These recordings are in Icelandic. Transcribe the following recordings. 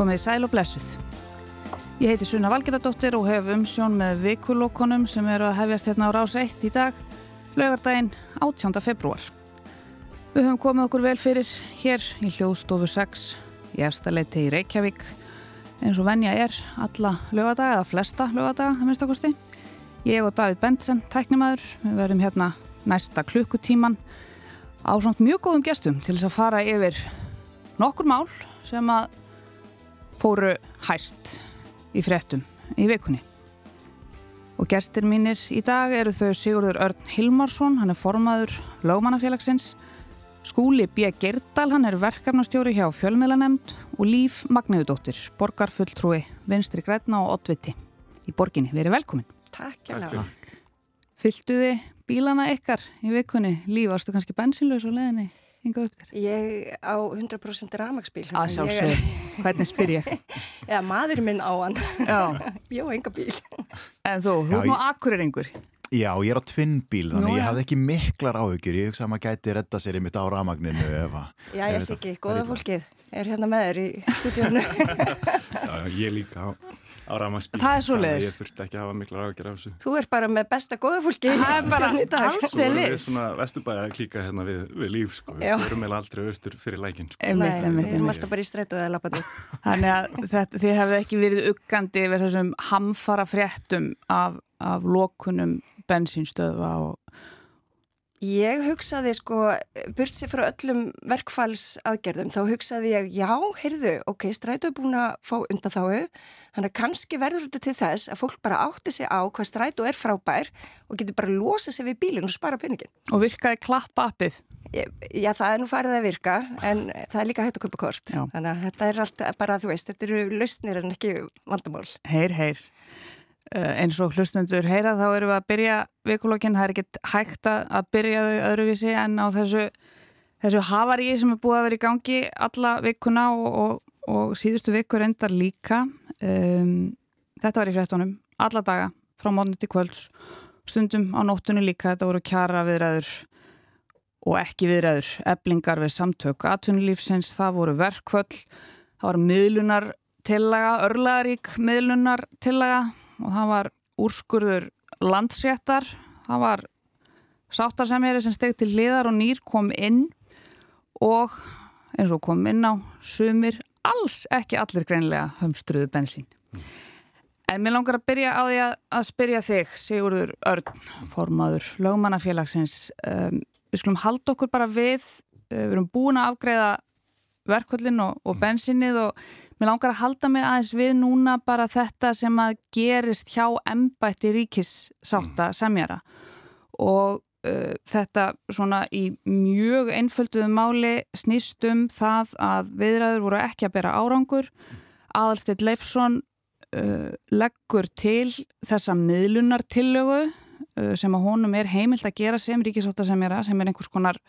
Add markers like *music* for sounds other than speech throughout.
Komið sæl og blessuð. Ég heiti Sunna Valgeradóttir og hef umsjón með vikulokkonum sem eru að hefjast hérna á rás 1 í dag, lögardaginn 18. februar. Við höfum komið okkur vel fyrir hér í hljóðstofu 6 í efstaleiti í Reykjavík eins og venja er alla lögadaga eða flesta lögadaga að minnstakosti. Ég og David Bentsen, tæknimaður, við verðum hérna næsta klukkutíman á samt mjög góðum gestum til þess að fara yfir nokkur mál sem að fóru hæst í fréttum í vikunni. Og gestir mínir í dag eru þau Sigurður Örn Hilmarsson, hann er formaður lögmannafélagsins, Skúli B. Gerdal, hann er verkefnastjóri hjá fjölmiðlanemnd og Líf Magniðudóttir, borgarfulltrúi Vinstri Græna og Ottviti í borginni. Verið velkomin. Takk hjá Fylltuði bílana ykkar í vikunni? Líf, varstu kannski bensinlaus á leðinni? Hinga upp þér? Ég á 100% ramagsbíl. Að sjálfsög, hvernig spyr ég? *laughs* Eða maður minn á hann. Já. *laughs* ég á enga bíl. En þú, þú er nú akkurir einhver. Já, ég er á tvinnbíl, þannig Nú, ég hafði ekki miklar áhugjur, ég hugsa að maður gæti redda sér í mitt á ramagninu efa. Já, ég sé ekki, góða fólkið er hérna með þér í stúdíunum. *laughs* Já, ég líka á á ramaspíl. Það er svo leiðis. Ég þurfti ekki að hafa mikla ágjör af þessu. Þú er bara með besta góða fólki. Það er bara alls er við svona vestubæði að klíka hérna við, við líf sko. Við erum meðal aldrei austur fyrir lækin sko. Nei, við erum alltaf bara í strætu eða lapandi. *laughs* Þannig að þetta, þið hefðu ekki verið uggandi yfir þessum hamfara fréttum af, af lokunum bensinstöðva og Ég hugsaði sko, burt sér frá öllum verkfallsaðgerðum, þá hugsaði ég, já, heyrðu, ok, strætu er búin að fá undan þáu, þannig að kannski verður þetta til þess að fólk bara átti sig á hvað strætu er frábær og getur bara losað sig við bílinn og spara peningin. Og virkaði klappa appið? Já, það er nú farið að virka, en það er líka hægt að köpa kort, já. þannig að þetta er allt bara, þú veist, þetta eru lausnir en ekki vandamál. Heyr, heyr. Eh, eins og hlustendur heyra þá erum við að byrja vikulokkin, það er ekkert hægt að byrja þau öðruvísi en á þessu, þessu havaríi sem er búið að vera í gangi alla vikuna og, og, og síðustu vikur endar líka. Um, þetta var í fréttonum alla daga, frá mótni til kvölds. Stundum á nóttunni líka þetta voru kjara viðræður og ekki viðræður, eblingar við samtök atvinnulífsins, það voru verkvöld það var miðlunar tillaga, örlaðarík miðlunar tillaga og það var úrskurður landsréttar, það var sáttasemjari sem steg til liðar og nýr kom inn og eins og kom inn á sumir alls ekki allir greinlega hömstruðu bensín. En mér langar að byrja á því að, að spyrja þig, Sigurður Örn, formaður lögmannafélagsins. Um, við skulum halda okkur bara við, uh, við erum búin að afgreða verkvöldin og, og bensinnið og Mér langar að halda mig aðeins við núna bara þetta sem að gerist hjá embætti ríkissáta mm. semjara og uh, þetta svona í mjög einfölduðu máli snýstum það að viðræður voru ekki að bera árangur. Aðalstitt Leifsson uh, leggur til þessa miðlunartillögu uh, sem að honum er heimilt að gera sem ríkissáta semjara sem er einhvers konar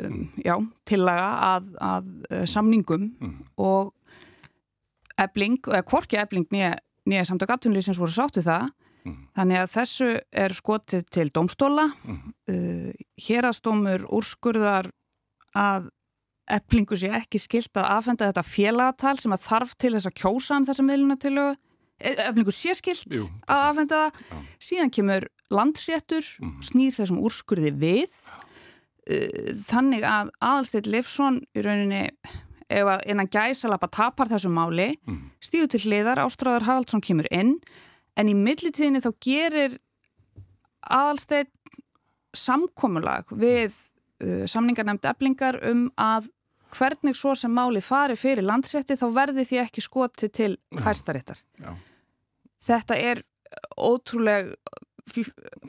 um, já, tillaga að, að uh, samningum mm. og ebling, eða kvorki ebling nýja samtök aftunlýsins voru sáttið það mm. þannig að þessu er skotið til domstóla mm. uh, hérastómur úrskurðar að eblingu sé ekki skilt að afhenda þetta félagatal sem að þarf til þess að kjósa um þessa miðlunatilögu eblingu sé skilt Jú, að afhenda það síðan kemur landsréttur mm. snýr þessum úrskurði við þannig að aðalstill Leifsson í rauninni ef að innan gæsalappa tapar þessu máli mm. stíðu til hliðar, Ástráður Haraldsson kemur inn en í millitíðinni þá gerir aðalsteg samkomulag við uh, samningarnemnd eblingar um að hvernig svo sem máli fari fyrir landsetti þá verði því ekki skoti til hæstaréttar. Þetta er ótrúleg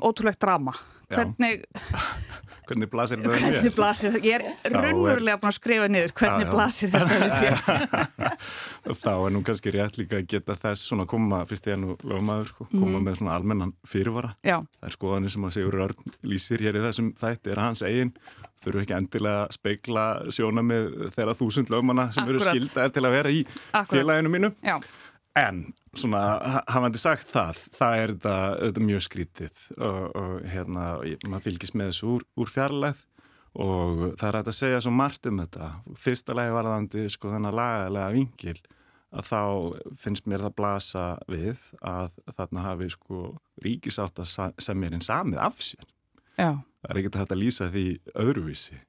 ótrúlegt drama. Hvernig *laughs* hvernig blasir *laughs* þetta ég er raunverulega búin að skrifa niður hvernig já, já. blasir þetta *laughs* þá er nú kannski rétt líka að geta þess svona koma, fyrst ég er nú lögmaður sko, koma mm. með svona almennan fyrirvara já. það er skoðanir sem að Sigur Örn lýsir hér í þessum þætti, er hans eigin þurfu ekki endilega að speikla sjóna með þeirra þúsund lögmanna sem Akkurat. eru skildaðir til að vera í Akkurat. félaginu mínu en svona hafandi sagt það, það er þetta, þetta mjög skrítið og, og hérna, maður fylgis með þessu úr, úr fjarlæð og það er að segja svo margt um þetta fyrsta lagi varðandi sko þannig lagalega vingil að þá finnst mér það blasa við að þarna hafi sko ríkisátt að semjarinn samið af sér. Já. Það er ekkert að lýsa því öðruvísi.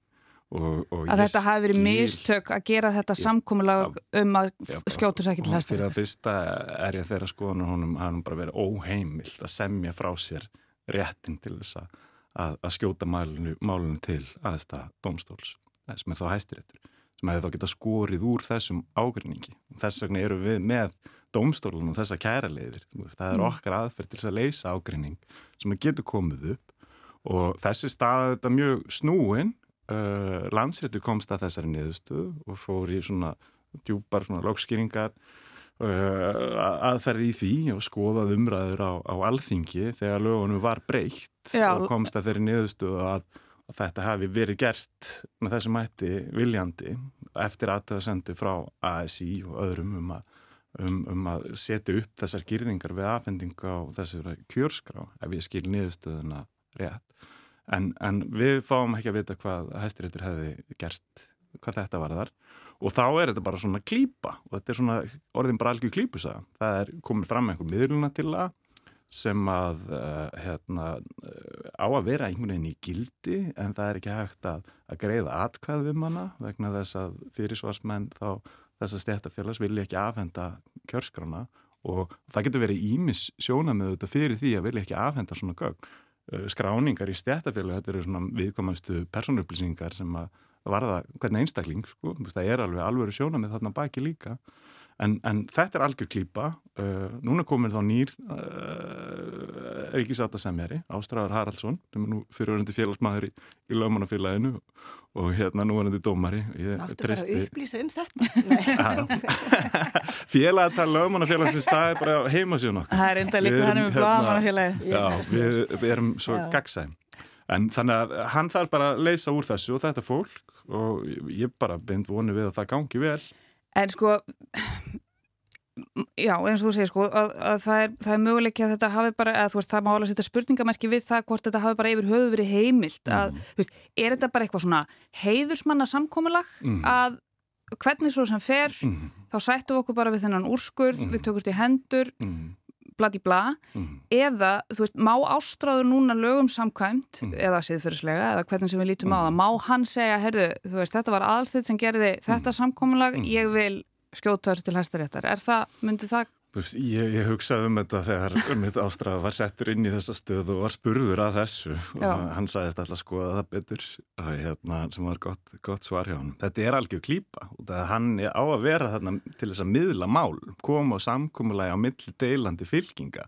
Og, og að þetta hafi verið mistök að gera þetta samkómulag um að skjótu ekki til hæstar. Fyrir að fyrsta er ég þeirra skoðan og honum hafði bara verið óheimilt að semja frá sér réttin til þess að, að skjóta málunum, málunum til aðesta domstóls sem er þá hæstiréttur sem hefði þá geta skorið úr þessum ágrinningi. Þess vegna eru við með domstólunum þessa kæraleiðir. Það er mm. okkar aðferð til þess að leysa ágrinning sem getur komið upp og þessi staði þetta mjög snúin uh, landsréttu komst að þessari niðurstöðu og fór í svona djúpar svona lókskýringar uh, aðferði í því og skoðað umræður á, á alþingi þegar lögunum var breytt Já. og komst að þeirri niðurstöðu að, að þetta hafi verið gert með þessum mætti viljandi eftir aðtöðasendi frá ASI og öðrum um að Um, um að setja upp þessar gyrðingar við aðfendinga á þessari kjörskrá ef ég skil niðurstöðuna rétt en, en við fáum ekki að vita hvað hæstiréttur hefði gert hvað þetta var þar og þá er þetta bara svona klýpa og þetta er svona orðin bara algjör klýpusa það er komið fram einhver miðluna til það sem að uh, hérna, uh, á að vera einhvern veginn í gildi en það er ekki hægt að, að greiða atkvæðum hana vegna þess að fyrirsvarsmenn þá þess að stéttafélags vilja ekki afhenda kjörskrana og það getur verið ímis sjónamöðu þetta fyrir því að vilja ekki afhenda svona gögn. Eh, skráningar í stjættafélag, þetta eru svona viðkomastu personupplýsingar sem að varða hvernig einstakling, sko, það er alveg alveg sjóna með þarna baki líka En, en þetta er algjör klýpa, uh, núna komir þá nýr uh, ríkisáttasemjari, Ástráðar Haraldsson, sem er nú fyrirverðandi félagsmaður í, í lögmannafélaginu og hérna nú er hann til dómari. Máttu treysti... bara að upplýsa um þetta? *laughs* Félag að tala lögmannafélagsins, það er bara heimasíðun okkur. Það er enda líka hann um blóðmannafélagi. Já, við, við erum svo gagsæm. En þannig að hann þarf bara að leysa úr þessu og þetta fólk og ég bara beint vonu við að það gangi vel. En sko, já eins og þú segir sko að, að það er, er möguleik að þetta hafi bara, að þú veist það má alveg setja spurningamerki við það hvort þetta hafi bara yfir höfu verið heimilt að, mm. veist, er þetta bara eitthvað svona heiðusmanna samkómulag mm. að hvernig svo sem fer mm. þá sættum við okkur bara við þennan úrskurð, mm. við tökumst í hendur mm. Bladi bla, mm. eða þú veist, má ástráður núna lögum samkvæmt, eða siðfyrirslega eða hvernig sem við lítum á það, má hann segja herðu, þú veist, þetta var aðalsteyt sem gerði þetta samkómulag, ég vil skjóta þessu til hæstaréttar. Er það, myndi það? Ég, ég hugsaði um þetta þegar mitt ástrafa var settur inn í þessa stöð og var spurður að þessu Já. og hann sagðist alltaf skoða það betur og hérna sem var gott, gott svar hjá hann. Þetta er algjör klýpa og hann er á að vera þarna til þess að miðla mál, koma og samkómulega á milli deilandi fylkinga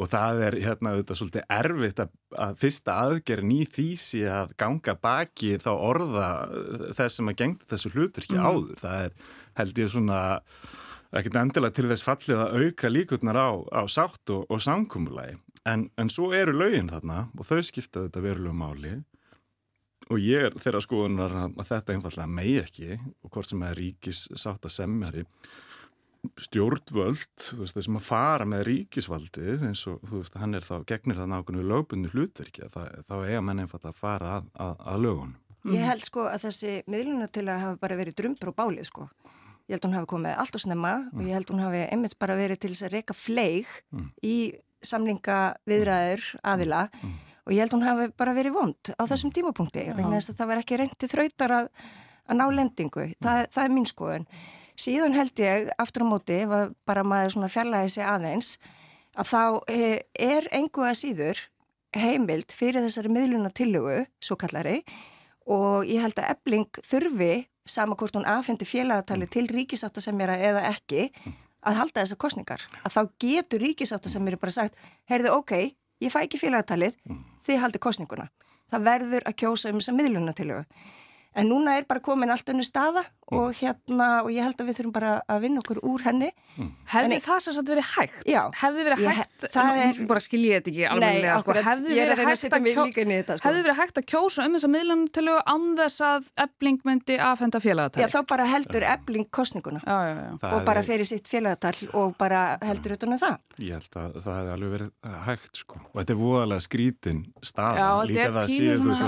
og það er hérna auðvitað svolítið erfitt að, að fyrsta aðgerðin í sé að ganga baki þá orða þess sem að gengta þessu hlutur ekki mm. áður. Það er held ég svona ekkert endilega til þess fallið að auka líkurnar á, á sátt og, og samkúmulagi en, en svo eru lögin þarna og þau skipta þetta verulegu máli. Og ég er þeirra skoðunar að þetta einfallega megi ekki og hvort sem er ríkis sátt að semjari stjórnvöld, þú veist, þessum að fara með ríkisvaldið eins og þú veist, hann er þá, gegnir það nákvæmlega lögbunni hlutverki, þá eiga menn einfallega að fara að, að, að lögun. Ég held sko að þessi miðluna til að hafa bara verið drumbur og bálið sko Ég held hún hafi komið allt og snemma mm. og ég held hún hafi einmitt bara verið til þess að reyka fleig mm. í samlinga viðræður aðila mm. og ég held hún hafi bara verið vond á þessum tímapunkti vegna þess að það var ekki reyndi þrautar að, að ná lendingu. Það, það er mín skoðun. Síðan held ég aftur á móti, bara maður svona fjarlæði sig aðeins, að þá eh, er engu að síður heimild fyrir þessari miðluna tillögu, svo kallari, og ég held að ebling þurfi sama hvort hún afhendi félagatali til ríkisáttasemjara eða ekki að halda þessar kostningar. Að þá getur ríkisáttasemjari bara sagt, heyrðu ok, ég fæ ekki félagatalið, þið haldi kostninguna. Það verður að kjósa um þessa miðluna til þau. En núna er bara komin allt unni staða og hérna, og ég held að við þurfum bara að vinna okkur úr henni. Mm. Hefði en, það svo að verið hægt? Já. Hefði verið hægt, það er... Bara skiljið þetta ekki alveg. Nei, sko, hefði verið hægt að, þetta, sko. hefði verið hægt að kjósa um þessa miðlantölu án þess að ebling myndi aðfenda félagatall? Já, þá bara heldur ebling kostninguna já, já, já. og bara fyrir sitt félagatall og bara heldur utan um það. Ég held að það hefði alveg verið hægt, sko. Og þetta er voðalega skrítin staða. Líka það séu, þú veist,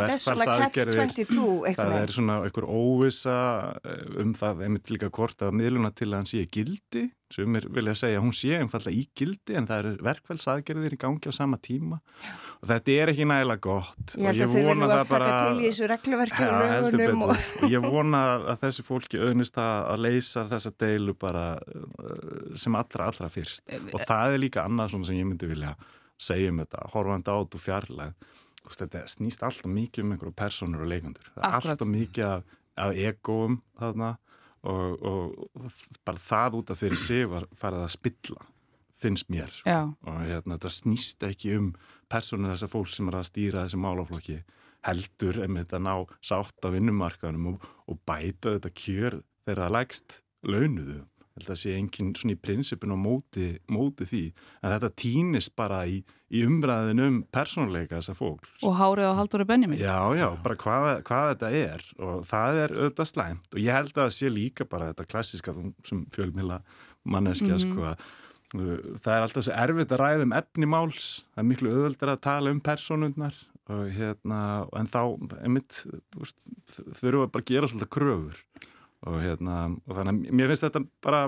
er svona einhver óvisa eh, um það einmitt líka hvort að miðluna til að hann sé gildi. Sem er vilja að segja að hún sé einfallega í gildi en það eru verkvælsaðgerðir í gangi á sama tíma. Já. og þetta er ekki nægilega gott. Ég held að þau vilja að taka til í þessu reglverki og og... Ég vona að þessi fólki auðnist að leysa þessa deilu bara uh, sem allra allra fyrst. Og það er líka annað sem ég myndi vilja segja um þetta, horfandi át og fjarlæg þetta snýst alltaf mikið um einhverju personur og leikandur, alltaf mikið af, af egoum þarna og, og bara það út af fyrir sig var farið að spilla finnst mér Já. og hérna, þetta snýst ekki um persónu þessar fólk sem er að stýra þessi málaflokki heldur um þetta ná sátt á vinnumarkaðunum og, og bæta þetta kjör þegar það lægst launuðu þetta sé enginn svona í prinsipin og móti, móti því. En þetta týnist bara í, í umræðin um persónuleika þessar fólk og hárið á haldur og benjum já já, bara hvað, hvað þetta er. Og það er auðvitað slæmt. Og ég held að það sé líka bara þetta klassiska sem fjölmila manneskja mm -hmm. sko að uh, það er alltaf svo erfitt að ræða um efnimáls það er miklu auðvöldar að tala um persónundnar og hérna en þá, einmitt þurfum við bara að gera svolítið kröfur og hérna, og þannig að mér finnst þetta bara,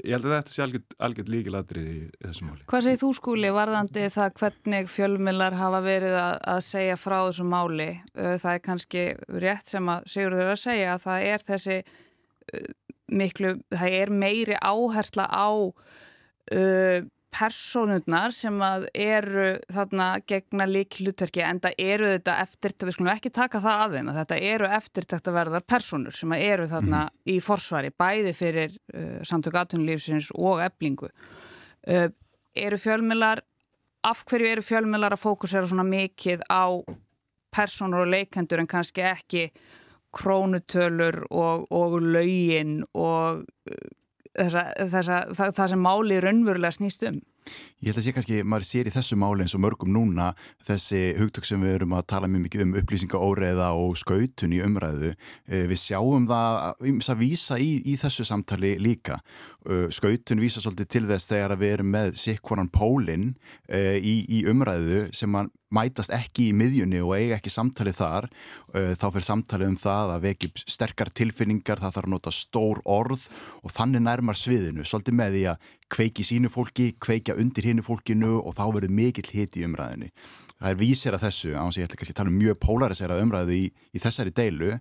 ég held að þetta sé algjörð, algjörð líkiladrið í þessum máli. Hvað segir þú skúli varðandi það hvernig fjölmillar hafa verið að, að segja frá þessum máli? Það er kannski rétt sem að Sigurður að segja að það er þessi miklu, það er meiri áhersla á uh, personurnar sem að eru þarna gegna líklutverki en það eru þetta eftir, við skulum ekki taka það að þeim, þetta eru eftirtækt að verðar personur sem að eru þarna mm. í forsvari, bæði fyrir uh, samtök aðtunulífsins og eblingu. Uh, eru fjölmilar, af hverju eru fjölmilar að fókusera svona mikið á personur og leikendur en kannski ekki krónutölur og, og laugin og uh, þessa, þessa, það, það sem máli raunverulega snýst um. Ég held að sé kannski, maður sér í þessu máli eins og mörgum núna þessi hugtök sem við erum að tala mjög mikið um upplýsingaóreiða og skautun í umræðu. Eh, við sjáum það að vísa í, í þessu samtali líka. Eh, skautun vísa svolítið til þess þegar við erum með sikkvoran pólinn eh, í, í umræðu sem mann mætast ekki í miðjunni og eiga ekki samtali þar þá fyrir samtali um það að vekja sterkar tilfinningar, það þarf að nota stór orð og þannig nærmar sviðinu svolítið með því að kveiki sínu fólki, kveikja undir hinnu fólkinu og þá verður mikill hit í umræðinni. Það er vísir að þessu, án sem ég ætla kannski að tala um mjög pólariserað umræði í, í þessari deilu.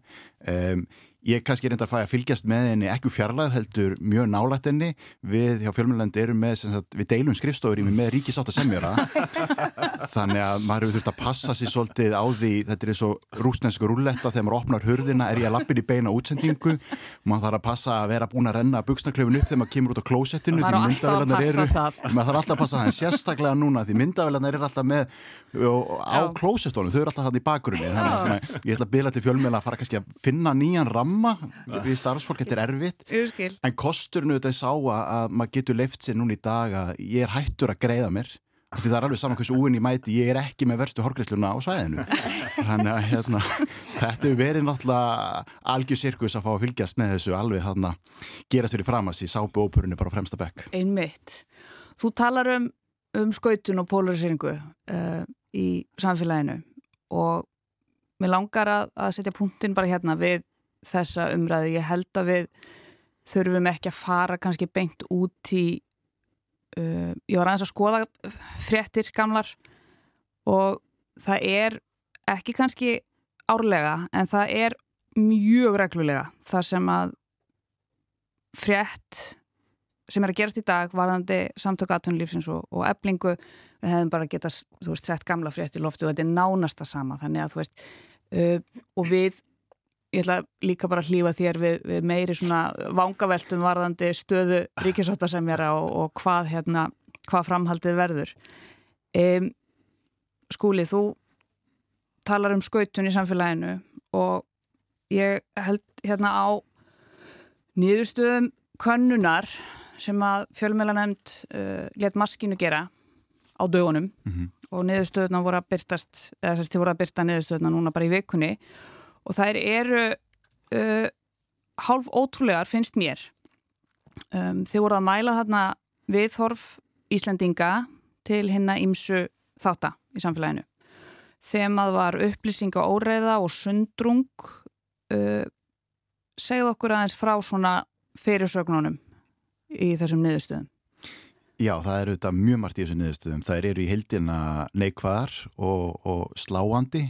Um, Ég kannski reyndar að fæ að fylgjast með henni ekki fjarlæð heldur mjög nálægt henni. Við hjá fjölmjölandi erum með sagt, við deilum skrifstofur í mig með ríkisátt að semjöra *laughs* þannig að maður hefur þurft að passa sér svolítið á því þetta er eins og rúsnensku rúlletta þegar maður opnar hurðina er ég að lappin í beina útsendingu. Maður þarf að passa að vera búin að renna buksnaklöfun upp þegar maður kemur út á klósettinu maður þarf alltaf að passa það í ég ramma við starfsfólk, þetta er erfitt. Urskil. en kosturnu þetta er sá að maður getur leift sér núna í dag að ég er hættur að greiða mér. Því það er alveg saman hversu úin ég mæti ég er ekki með verstu horgreisluna á svæðinu. Þannig að hérna, þetta hefur verið náttúrulega algjör sirkus að fá að fylgjast með þessu alveg hann að gera sér í framast í sábu óperunni bara á fremsta bekk. Einmitt. Þú talar um, um skautun og polariseringu uh, í samfélaginu. Og mér langar að, að setja punktin bara hérna við þessa umræðu. Ég held að við þurfum ekki að fara kannski beint út í uh, ég var aðeins að skoða fréttir gamlar og það er ekki kannski árlega en það er mjög reglulega þar sem að frétt sem er að gerast í dag varðandi samtöku aðtunlífsins og, og eblingu við hefðum bara getað, þú veist, sett gamla frétt í loftu og þetta er nánasta sama þannig að þú veist uh, og við ég ætla líka bara að hlýfa þér við, við meiri svona vangaveltum varðandi stöðu ríkisáttasemjara og, og hvað hérna, hvað framhaldið verður um, Skúli, þú talar um skautun í samfélaginu og ég held hérna á nýðustöðum könnunar sem að fjölmjölanemnd uh, let maskinu gera á dögunum mm -hmm. og niðurstöðuna voru að byrtast eða þess að þið voru að byrta niðurstöðuna núna bara í vikunni og þær eru uh, hálf ótrúlegar finnst mér um, þið voru að mæla þarna viðhorf Íslandinga til hinna ímsu þáta í samfélaginu þemað var upplýsinga óreiða og sundrung uh, segð okkur aðeins frá svona fyrirsögnunum í þessum niðurstöðum. Já, það eru þetta mjög margt í þessum niðurstöðum. Það eru í heildina neikvæðar og, og sláandi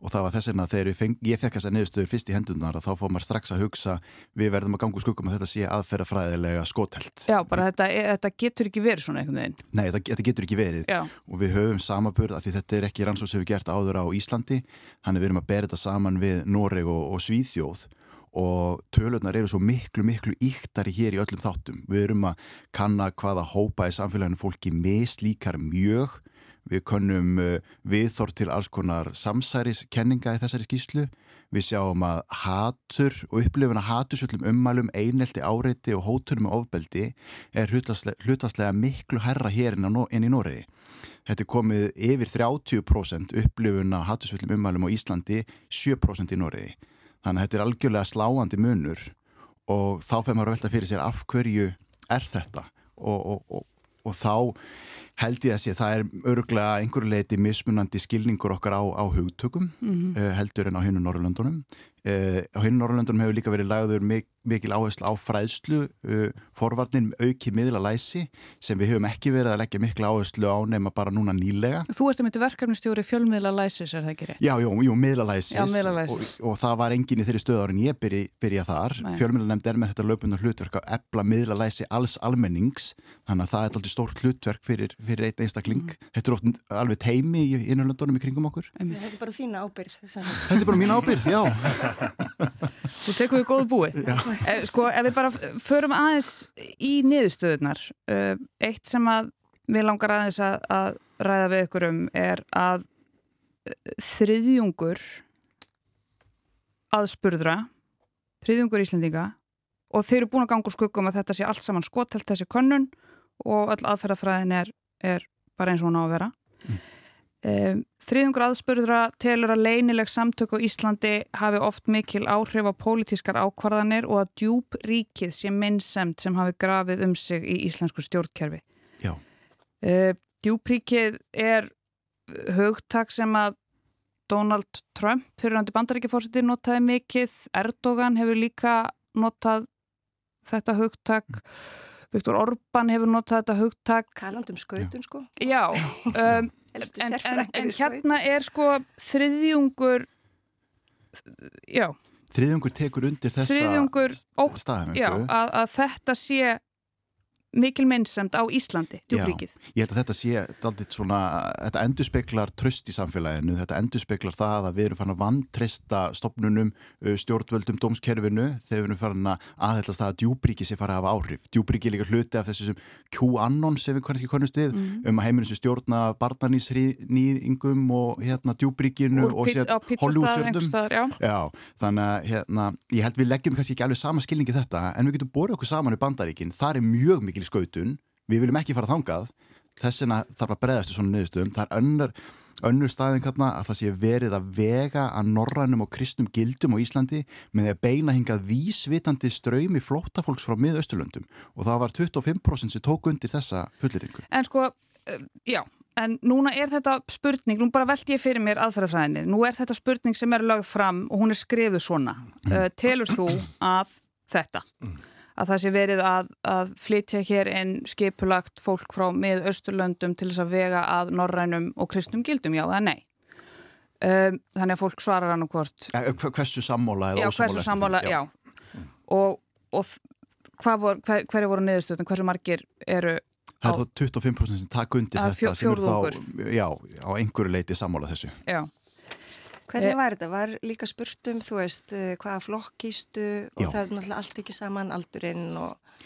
og það var þess vegna þegar feng, ég fekk þessa niðurstöður fyrst í hendunar og þá fóð maður strax að hugsa við verðum að ganga úr skuggum að þetta sé aðferðafræðilega skotelt. Já, bara þetta, þetta getur ekki verið svona einhvern veginn. Nei, þetta, þetta getur ekki verið Já. og við höfum samaburð að því þetta er ekki rannsóð sem við gert áður á Íslandi þannig við erum að bera þetta saman við Noreg og, og Svíþjóð og tölurnar eru svo miklu, miklu íktari hér í öllum þáttum. Við erum að kanna hvaða hópa í samfélaginu fólki mislíkar mjög Við konum uh, viðþór til alls konar samsæriskenninga í þessari skýslu. Við sjáum að hatur og upplifuna hatursvöldum ummælum, einelti, áreiti og hótunum og ofbeldi er hlutastlega miklu herra hér enn í Nóriði. Þetta er komið yfir 30% upplifuna hatursvöldum ummælum á Íslandi, 7% í Nóriði. Þannig að þetta er algjörlega sláandi munur og þá fyrir maður að velta fyrir sér af hverju er þetta og, og, og, og þá held ég að sé það er öruglega einhverju leiti mismunandi skilningur okkar á, á hugtökum mm -hmm. uh, heldur en á hinu Norrlöndunum uh, á hinu Norrlöndunum hefur líka verið lagður mik mikil áherslu á fræðslu uh, forvarnin auki miðlalæsi sem við hefum ekki verið að leggja mikil áherslu á nema bara núna nýlega. Þú ert um þetta verkefnustjóri fjölmiðlalæsis er það ekki rétt? Já, jú, jú miðlalæsis. Og, og það var engin í þeirri stöðárin ég byrja, byrja þar. Fjölmiðlanemnd er með þetta löpundur hlutverk að ebla miðlalæsi alls almennings þannig að það er alltaf stórt hlutverk fyrir, fyrir eitt einstakling. Mm. Þetta er oft alveg teimi í innanlöndunum í kringum okkur. Þetta er bara eh, Sko, ef við bara förum aðeins í niðurstöðunar eh, Eitt sem að við langar aðeins að, að ræða við ykkur um er að eh, þriðjungur aðspurðra þriðjungur íslendinga og þeir eru búin að ganga úr skuggum að þetta sé allt saman skotelt þessi könnun og all aðferðafræðin er, er bara eins og hún á að vera mm. Um, Þriðungur aðspurðra telur að leinileg samtök á Íslandi hafi oft mikil áhrif á pólitískar ákvarðanir og að djúb ríkið sé minnsemt sem hafi grafið um sig í íslensku stjórnkerfi. Já. Uh, Djúbríkið er hugtak sem að Donald Trump fyrirhandi bandaríkjafórsettir notaði mikið. Erdogan hefur líka notað þetta hugtak. Mm. Viktor Orban hefur notað þetta hugtak. Talandum skautun sko. Já um, en, en, en hérna er sko þriðjungur já. Þriðjungur tekur undir þessa Þriðjungur staðhengu að, að þetta sé mikil minnsamt á Íslandi, djúbríkið. Ég held að þetta sé aldrei svona, þetta endurspeglar tröst í samfélaginu, þetta endurspeglar það að við erum fann að vantrista stopnunum, uh, stjórnvöldum, dómskerfinu þegar við erum fann að aðhellast það að djúbríkið sé farið að hafa áhrif. Djúbríkið er líka hluti af þessu sem Q-annon sem við kannski konust við, mm. um að heiminu sem stjórna barnanísnýðingum og hérna djúbríkinu og sér Hollywoodstjórnum. Já, þannig að hérna, ég held við leggjum kannski ekki alveg sama skilningi þetta en við getum borðið okkur saman í bandaríkin, það er mjög mikil mikil skautun, við viljum ekki fara þangað þess vegna þarf að bregðast í svona niðurstöðum, það er önnur, önnur staðin hérna að það sé verið að vega að norrænum og kristnum gildum á Íslandi með að beina hingað vísvitandi ströymi flótafólks frá miðausturlöndum og það var 25% sem tók undir þessa fullirtingu. En sko, eh, já En núna er þetta spurning, nú bara veldi ég fyrir mér aðferðafræðinni, nú er þetta spurning sem er lögð fram og hún er skrifuð svona. Mm. Uh, telur þú að þetta? Mm að það sé verið að, að flytja hér inn skipulagt fólk frá mið Östurlöndum til þess að vega að norrænum og kristnum gildum, já það er nei. Um, þannig að fólk svarar hann og hvort. Ja, hversu sammála eða ósammála? Já, hversu sammála, já. já. Og, og vor, hver, hverju voru niðurstöðun, hversu margir eru Það er þá 25% sem takk undir þetta sem er þá, já, á einhverju leiti sammála þessu. Já. Hvernig eh, var þetta? Var líka spurt um, þú veist, eh, hvaða flokkistu og Já. það er náttúrulega allt ekki saman aldurinn og,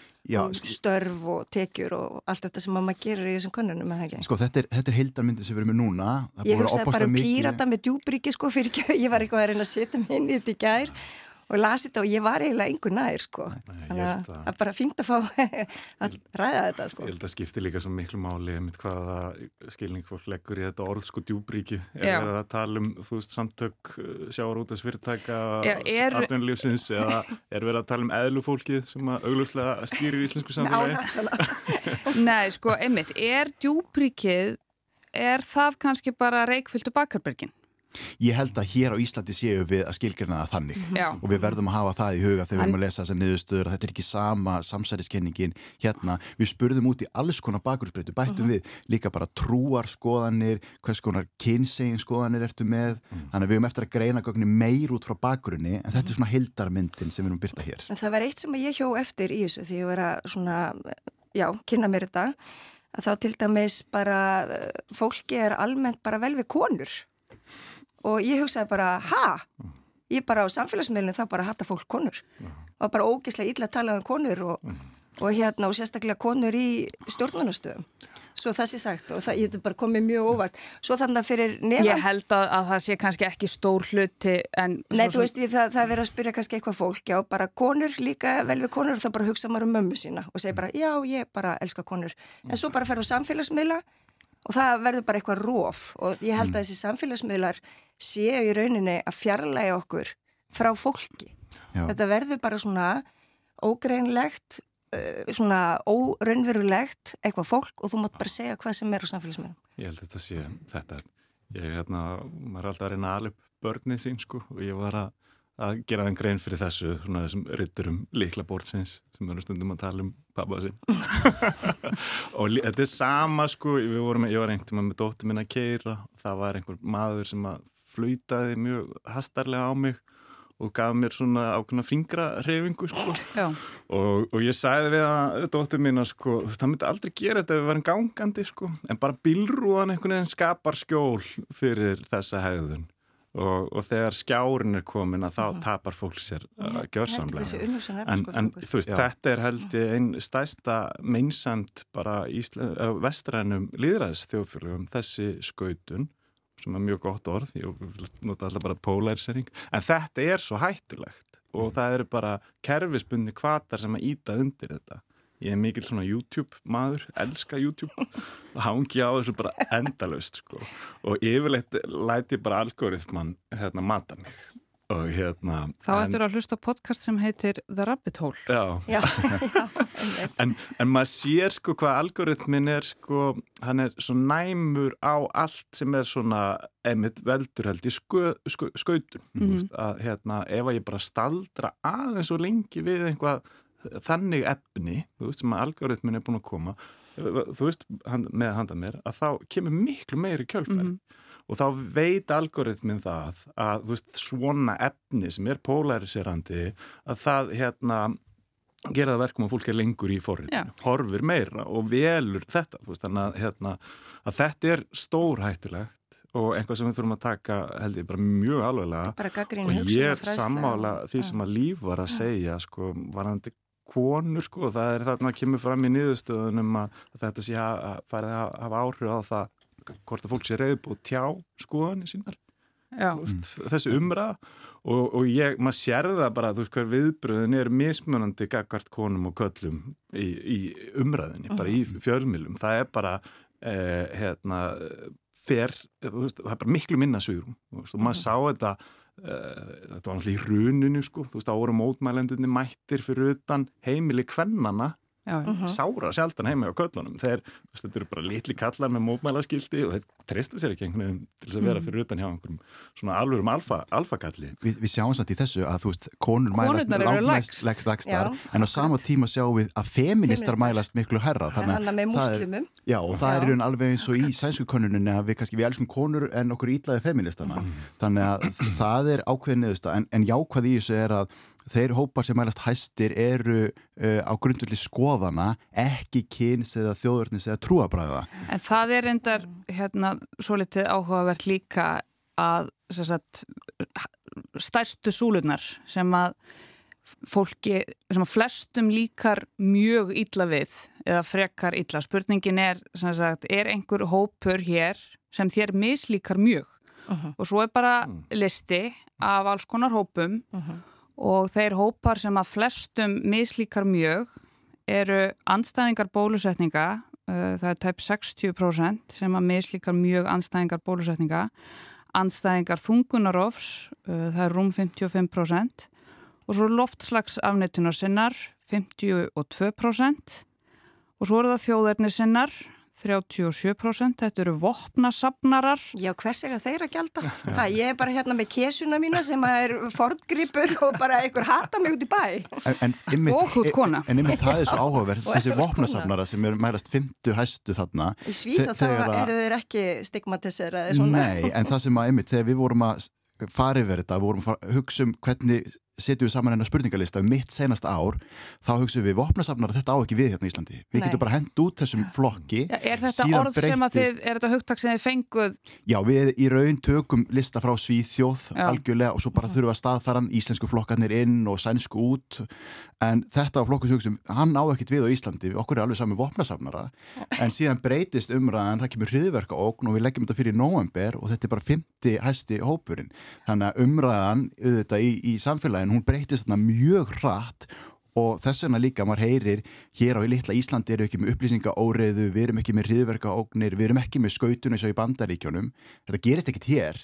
og störf og tekjur og allt þetta sem maður gerir í þessum konunum? Sko þetta er, er heildarmyndi sem við erum með núna. Ég hugsaði bara um pírata með djúbríki sko fyrir ég var eitthvað að reyna að setja mig inn í þetta í gær og lasi þetta og ég var eiginlega einhver nær sko. Nei, þannig að það er bara fínt að fá *laughs* að ræða þetta sko. Ég held að skipti líka svo miklu máli með hvaða skilning fólk leggur í þetta orð sko djúbríki er verið að tala um þú veist samtök uh, sjáarútas fyrirtæka arðunlífsins eða er verið að tala um eðlufólkið sem að auglúslega stýrir í íslensku samfélagi *laughs* Nei sko einmitt, er djúbríkið er það kannski bara reikfylgtu bakarbergin? Ég held að hér á Íslandi séu við að skilgjörna það þannig Já. og við verðum að hafa það í huga þegar við erum að lesa þessar niðurstöður að þetta er ekki sama samsæriskenningin hérna. Við spurðum út í alls konar bakursbreytu, bættum uh -huh. við líka bara trúarskoðanir, hvers konar kynsegin ertu með, uh -huh. þannig að við erum eftir að greina gögnin meir út frá bakurunni en þetta er svona hildarmyndin sem við erum byrta hér. En það var eitt sem ég hjó eftir í þessu því að vera svona, já, að þá og ég hugsaði bara, ha? Ég bara á samfélagsmiðlinu það bara hatta fólk konur. Og bara ógeðslega illa að tala um konur og, og hérna og sérstaklega konur í stjórnunastöðum svo það sé sagt og það, ég hef bara komið mjög óvart. Svo þannig að fyrir nefa Ég held að, að það sé kannski ekki stór hluti en Nei, þú veist, ég, það, það verður að spyrja kannski eitthvað fólk já, bara konur, líka vel við konur og þá bara hugsa maður um mömmu sína og segir bara já, ég bara elska konur. En svo bara ferður samfélagsmiðla og það verður bara eitthvað róf og ég held að mm. þessi samfélagsmiðlar séu í rauninni að fjarlæga okkur frá fólki. Já. Þetta verður bara svona ógreinlegt, uh, svona óraunverulegt eitthvað fólk og þú mátt bara segja hvað sem er á samfélagsmiðlum. Ég held að þetta sé þetta. Ég er hérna, maður er alltaf að reyna að alveg börnið sín sko og ég var að að gera þann grein fyrir þessu svona þessum rytturum líkla bórtsins sem eru stundum að tala um pappa sin *laughs* og þetta er sama sko vorum, ég var einhvern veginn með dóttur minna að keira það var einhver maður sem að flöytaði mjög hastarlega á mig og gaf mér svona ákveðna fingrarhefingu sko. Og, og ég sæði við að dóttur mín að sko það myndi aldrei gera þetta ef við varum gangandi sko. En bara bilrúan einhvern veginn skapar skjól fyrir þessa hegðun. Og, og þegar skjárin er komin að þá mm. tapar fólk sér uh, gjörsamlega. En, sko, en þú veist, Já. þetta er held ég einn stæsta meinsand bara uh, vestrænum líðræðis þjóðfélagum, þessi skautun sem er mjög gott orð ég nota alltaf bara polarisering en þetta er svo hættulegt og mm. það eru bara kerfisbunni kvatar sem að íta undir þetta. Ég er mikil svona YouTube maður, elska YouTube og hangi á þessu bara endalust sko. Og yfirleitt læti bara algoritman hérna mata mig og hérna Þá ættur að hlusta podcast sem heitir The Rabbit Hole. Já, já, *laughs* já en, en maður sér sko hvað algoritmin er sko, hann er svo næmur á allt sem er svona einmitt veldurheld í skö, skö, skautum. Mm -hmm. að hérna ef að ég bara staldra aðeins og lengi við einhvað þannig efni, þú veist, sem að algoritmin er búin að koma, þú veist hand, með handa mér, að þá kemur miklu meiri kjölfæri. Mm -hmm. Og þá veit algoritmin það að veist, svona efni sem er polariserandi að það hérna gera það verkum að fólk er lengur í forritinu, horfir meira og velur þetta, veist, að, hérna, að þetta er stórhættulegt og eitthvað sem við þurfum að taka held ég bara mjög alveglega og ég er sammála því sem að líf var að segja sko varandi konur sko og það er þarna að kemur fram í niðurstöðunum að, að þetta sé að fara að hafa áhrif á það hvort að fólk sé reyðb og tjá skoðanir sínar. Veist, þessi umræða. Og, og ég, maður sér það bara þú veist hver viðbröðin er mismunandi gagvart konum og köllum í, í umræðinni, bara í fjölmilum það er bara eh, hérna fer, veist, það er bara miklu minna svírum og maður sá þetta Eh, þetta var náttúrulega í runinu sko, þú veist, ára mótmælendunni mættir fyrir utan heimili kvennana Já, uh -huh. sára sjaldan heima á köllunum þeir, þetta eru bara litli kallar með mótmælaskildi og þeir treysta sér ekki einhvern veginn til að vera mm. fyrir utan hjá einhverjum svona alvörum alfa, alfakalli Vi, Við sjáum satt í þessu að þú veist konur mælast langmest legstar en á sama tíma sjáum við að feministar mælast miklu herra þannig að með muslimum Já og það já. er alveg eins og í sænskukonuninu að við kannski við elskum konur en okkur ítlaði feministana mm. þannig að það er ákveðin en, en jákvæð í þessu er að þeir hópar sem mælast hæstir eru uh, á grundvöldi skoðana ekki kyns eða þjóðurnis eða trúabræða. En það er endar hérna svo litið áhugavert líka að sagt, stærstu súlunar sem að fólki, sem að flestum líkar mjög illa við eða frekar illa. Spurningin er sagt, er einhver hópur hér sem þér mislíkar mjög uh -huh. og svo er bara mm. listi af alls konar hópum uh -huh og þeir hópar sem að flestum mislíkar mjög eru anstæðingar bólusetninga uh, það er tæp 60% sem að mislíkar mjög anstæðingar bólusetninga. Anstæðingar þungunarofs uh, það er rúm 55% og svo loftslags afnittunar sinnar 52% og svo eru það þjóðarnir sinnar 37%, þetta eru vopnasapnarar. Já, hvers ega þeir að gælda? Það, ég er bara hérna með kesuna mína sem er fordgripur og bara einhver hata mig út í bæ. En, en, einmitt, og hútt kona. En einmitt það er svo áhugaverð, þessi vopnasapnara sem eru mærast 50 hæstu þarna. Í Svíð þá eru þeir ekki stigmatiseraði svona. Nei, en það sem að einmitt, þegar við vorum að farið verið þetta, við vorum að hugsa um hvernig setjum við saman hennar spurningalista um mitt senast ár, þá hugsaum við vopnasafnar að þetta á ekki við hérna í Íslandi. Við Nei. getum bara hend út þessum flokki. Ja, er þetta orð breytist, sem að þið, er þetta hugtak sem þið fenguð? Já, við í raun tökum lista frá Svíþjóð Já. algjörlega og svo bara þurfum að staðfæran íslensku flokkarnir inn og sænsku út en þetta á flokkusjóksum, hann á ekkit við á Íslandi, okkur er alveg sami vopnasafnara en síðan breytist umræðan, það kemur hriðverka okn og við leggjum þetta fyrir november og þetta bara 50 hæsti hópurinn. Þannig að umræðan auðvitað í, í samfélagi en hún breytist þarna mjög hratt og þess vegna líka maður heyrir hér á í litla Íslandi eru ekki með upplýsingaóreiðu, við erum ekki með hriðverkaóknir, við erum ekki með skautunum eins og í bandaríkjónum, þetta gerist ekkit hér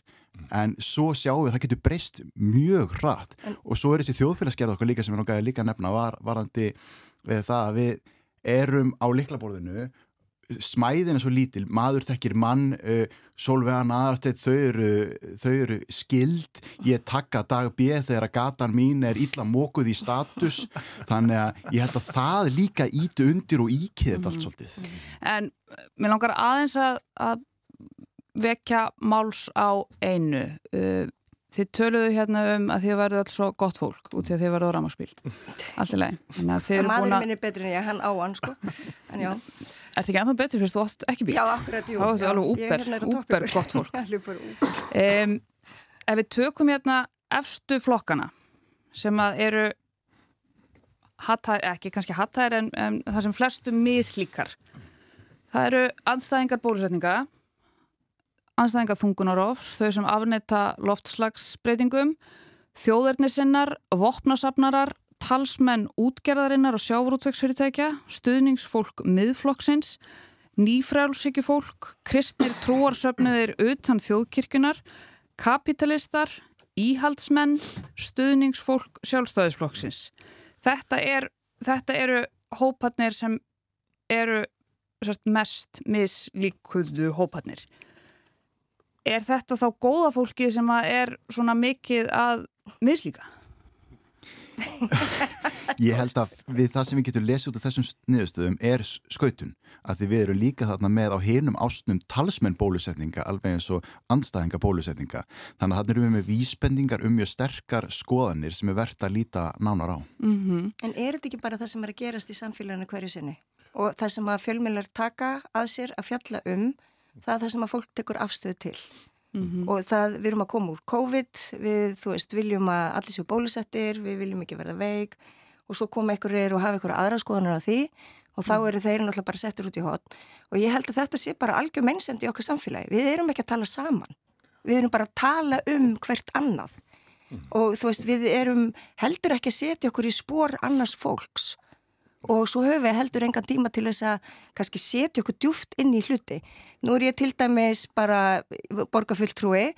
en svo sjáum við að það getur breyst mjög hratt en, og svo er þessi þjóðfélagsgerð okkar líka sem við náttúrulega líka nefna var, varandi við það að við erum á liklaborðinu smæðin er svo lítil, maður þekkir mann uh, Solveig Aðarstedt þau eru, þau eru skild ég takka dag B þegar að gatan mín er illa mókuð í status þannig að ég held að það líka ítu undir og íkið þetta allt svolítið En mér langar aðeins að, að vekja máls á einu uh, Þið töluðu hérna um að þið verðu alls svo gott fólk út í að þið verðu á ramaspíl. Allt í lagi. Maðurinn minn er betri en ég, hann á hann sko. En já. Er þetta ekki ennþá betri fyrst þú átt ekki bíl? Já, akkurat, jú. Þá þetta alveg úper, hérna úper gott fólk. *laughs* um, ef við tökum hérna efstu flokkana sem að eru hattæðir, ekki kannski hattæðir en, en það sem flestu mislíkar. Það eru anstæðingar bólusetninga, anstæðingar þungunarofs, þau sem afnetta loftslagsbreytingum, þjóðarnisinnar, vopnasafnarar, talsmenn útgerðarinnar og sjávrútvegsfyrirtækja, stuðningsfólk miðflokksins, nýfrælsíkjufólk, kristnir trúarsöfniðir utan þjóðkirkunar, kapitalistar, íhaldsmenn, stuðningsfólk sjálfstæðisflokksins. Þetta, er, þetta eru hópatnir sem eru sérst, mest mislíkuðu hópatnir. Er þetta þá góða fólki sem er svona mikið að mislíka? *laughs* Ég held að við það sem við getum lesið út af þessum niðurstöðum er skautun að því við erum líka þarna með á hinum ásnum talsmenn bólusetninga alveg eins og anstæðinga bólusetninga. Þannig að þarna erum við með vísbendingar um mjög sterkar skoðanir sem er verðt að líta nánar á. Mm -hmm. En er þetta ekki bara það sem er að gerast í samfélaginu hverju sinni? Og það sem að fjölmjölar taka að sér að fjalla um það er það sem að fólk tekur afstöðu til Mm -hmm. og það, við erum að koma úr COVID við, þú veist, viljum að allir séu bólusettir, við viljum ekki verða veik og svo koma einhverjir og hafa einhverja aðra skoðanar af því og þá mhm. eru þeir náttúrulega bara settir út í hot og ég held að þetta sé bara algjör mennsemt í okkar samfélagi, við erum ekki að tala saman við erum bara að tala um hvert annað mm. og þú veist, við erum heldur ekki að setja okkur í spór annars fólks og svo höfum við heldur engan tíma til þess að kannski setja okkur djúft inn í hluti. Nú er ég til dæmis bara borgarfulltrúi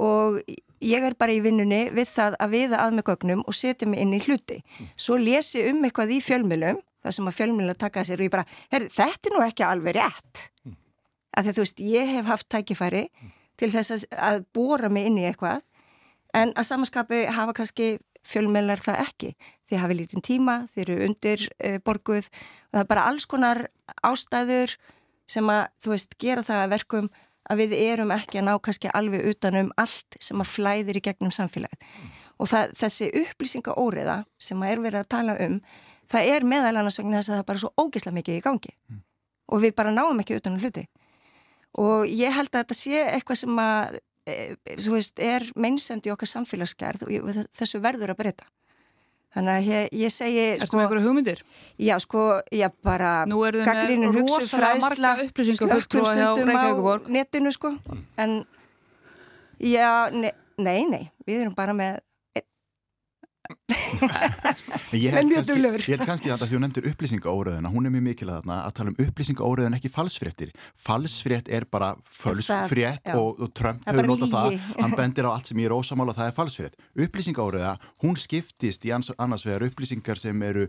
og ég er bara í vinnunni við það að viða að með gögnum og setja mig inn í hluti. Svo lesi um eitthvað í fjölmjölum, það sem að fjölmjöla taka sér og ég bara, herri, þetta er nú ekki alveg rétt. Að því þú veist, ég hef haft tækifæri til þess að bóra mig inn í eitthvað en að samanskapi hafa kannski fjölmjölar það ekki þið hafið lítinn tíma, þið eru undir uh, borguð og það er bara alls konar ástæður sem að þú veist gera það að verkum að við erum ekki að ná kannski alveg utanum allt sem að flæðir í gegnum samfélagið mm. og það, þessi upplýsinga óriða sem að er verið að tala um það er meðal annars vegna þess að það er bara svo ógisla mikið í gangi mm. og við bara náum ekki utanum hluti og ég held að þetta sé eitthvað sem að e, þú veist er meinsendi okkar samfélagsgerð og þessu verður að breyta Þannig að ég, ég segi... Er sko, með einhverju hugmyndir? Já, sko, já, bara... Nú eru þið með rosalega marga upplýsingar fulltrúa hjá Reykjavíkuborg. netinu, sko. En, já, ne, nei, nei, við erum bara með sem er mjög duglur Ég held kannski að því að þú nefndir upplýsingaóraðuna hún er mjög mikilvæg þarna að tala um upplýsingaóraðun ekki falsfréttir, falsfrétt er bara fölskfrétt og, og Trump hefur notað það, hann bendir á allt sem ég er ósamála það er falsfrétt, upplýsingaóraða hún skiptist í annars vegar upplýsingar sem eru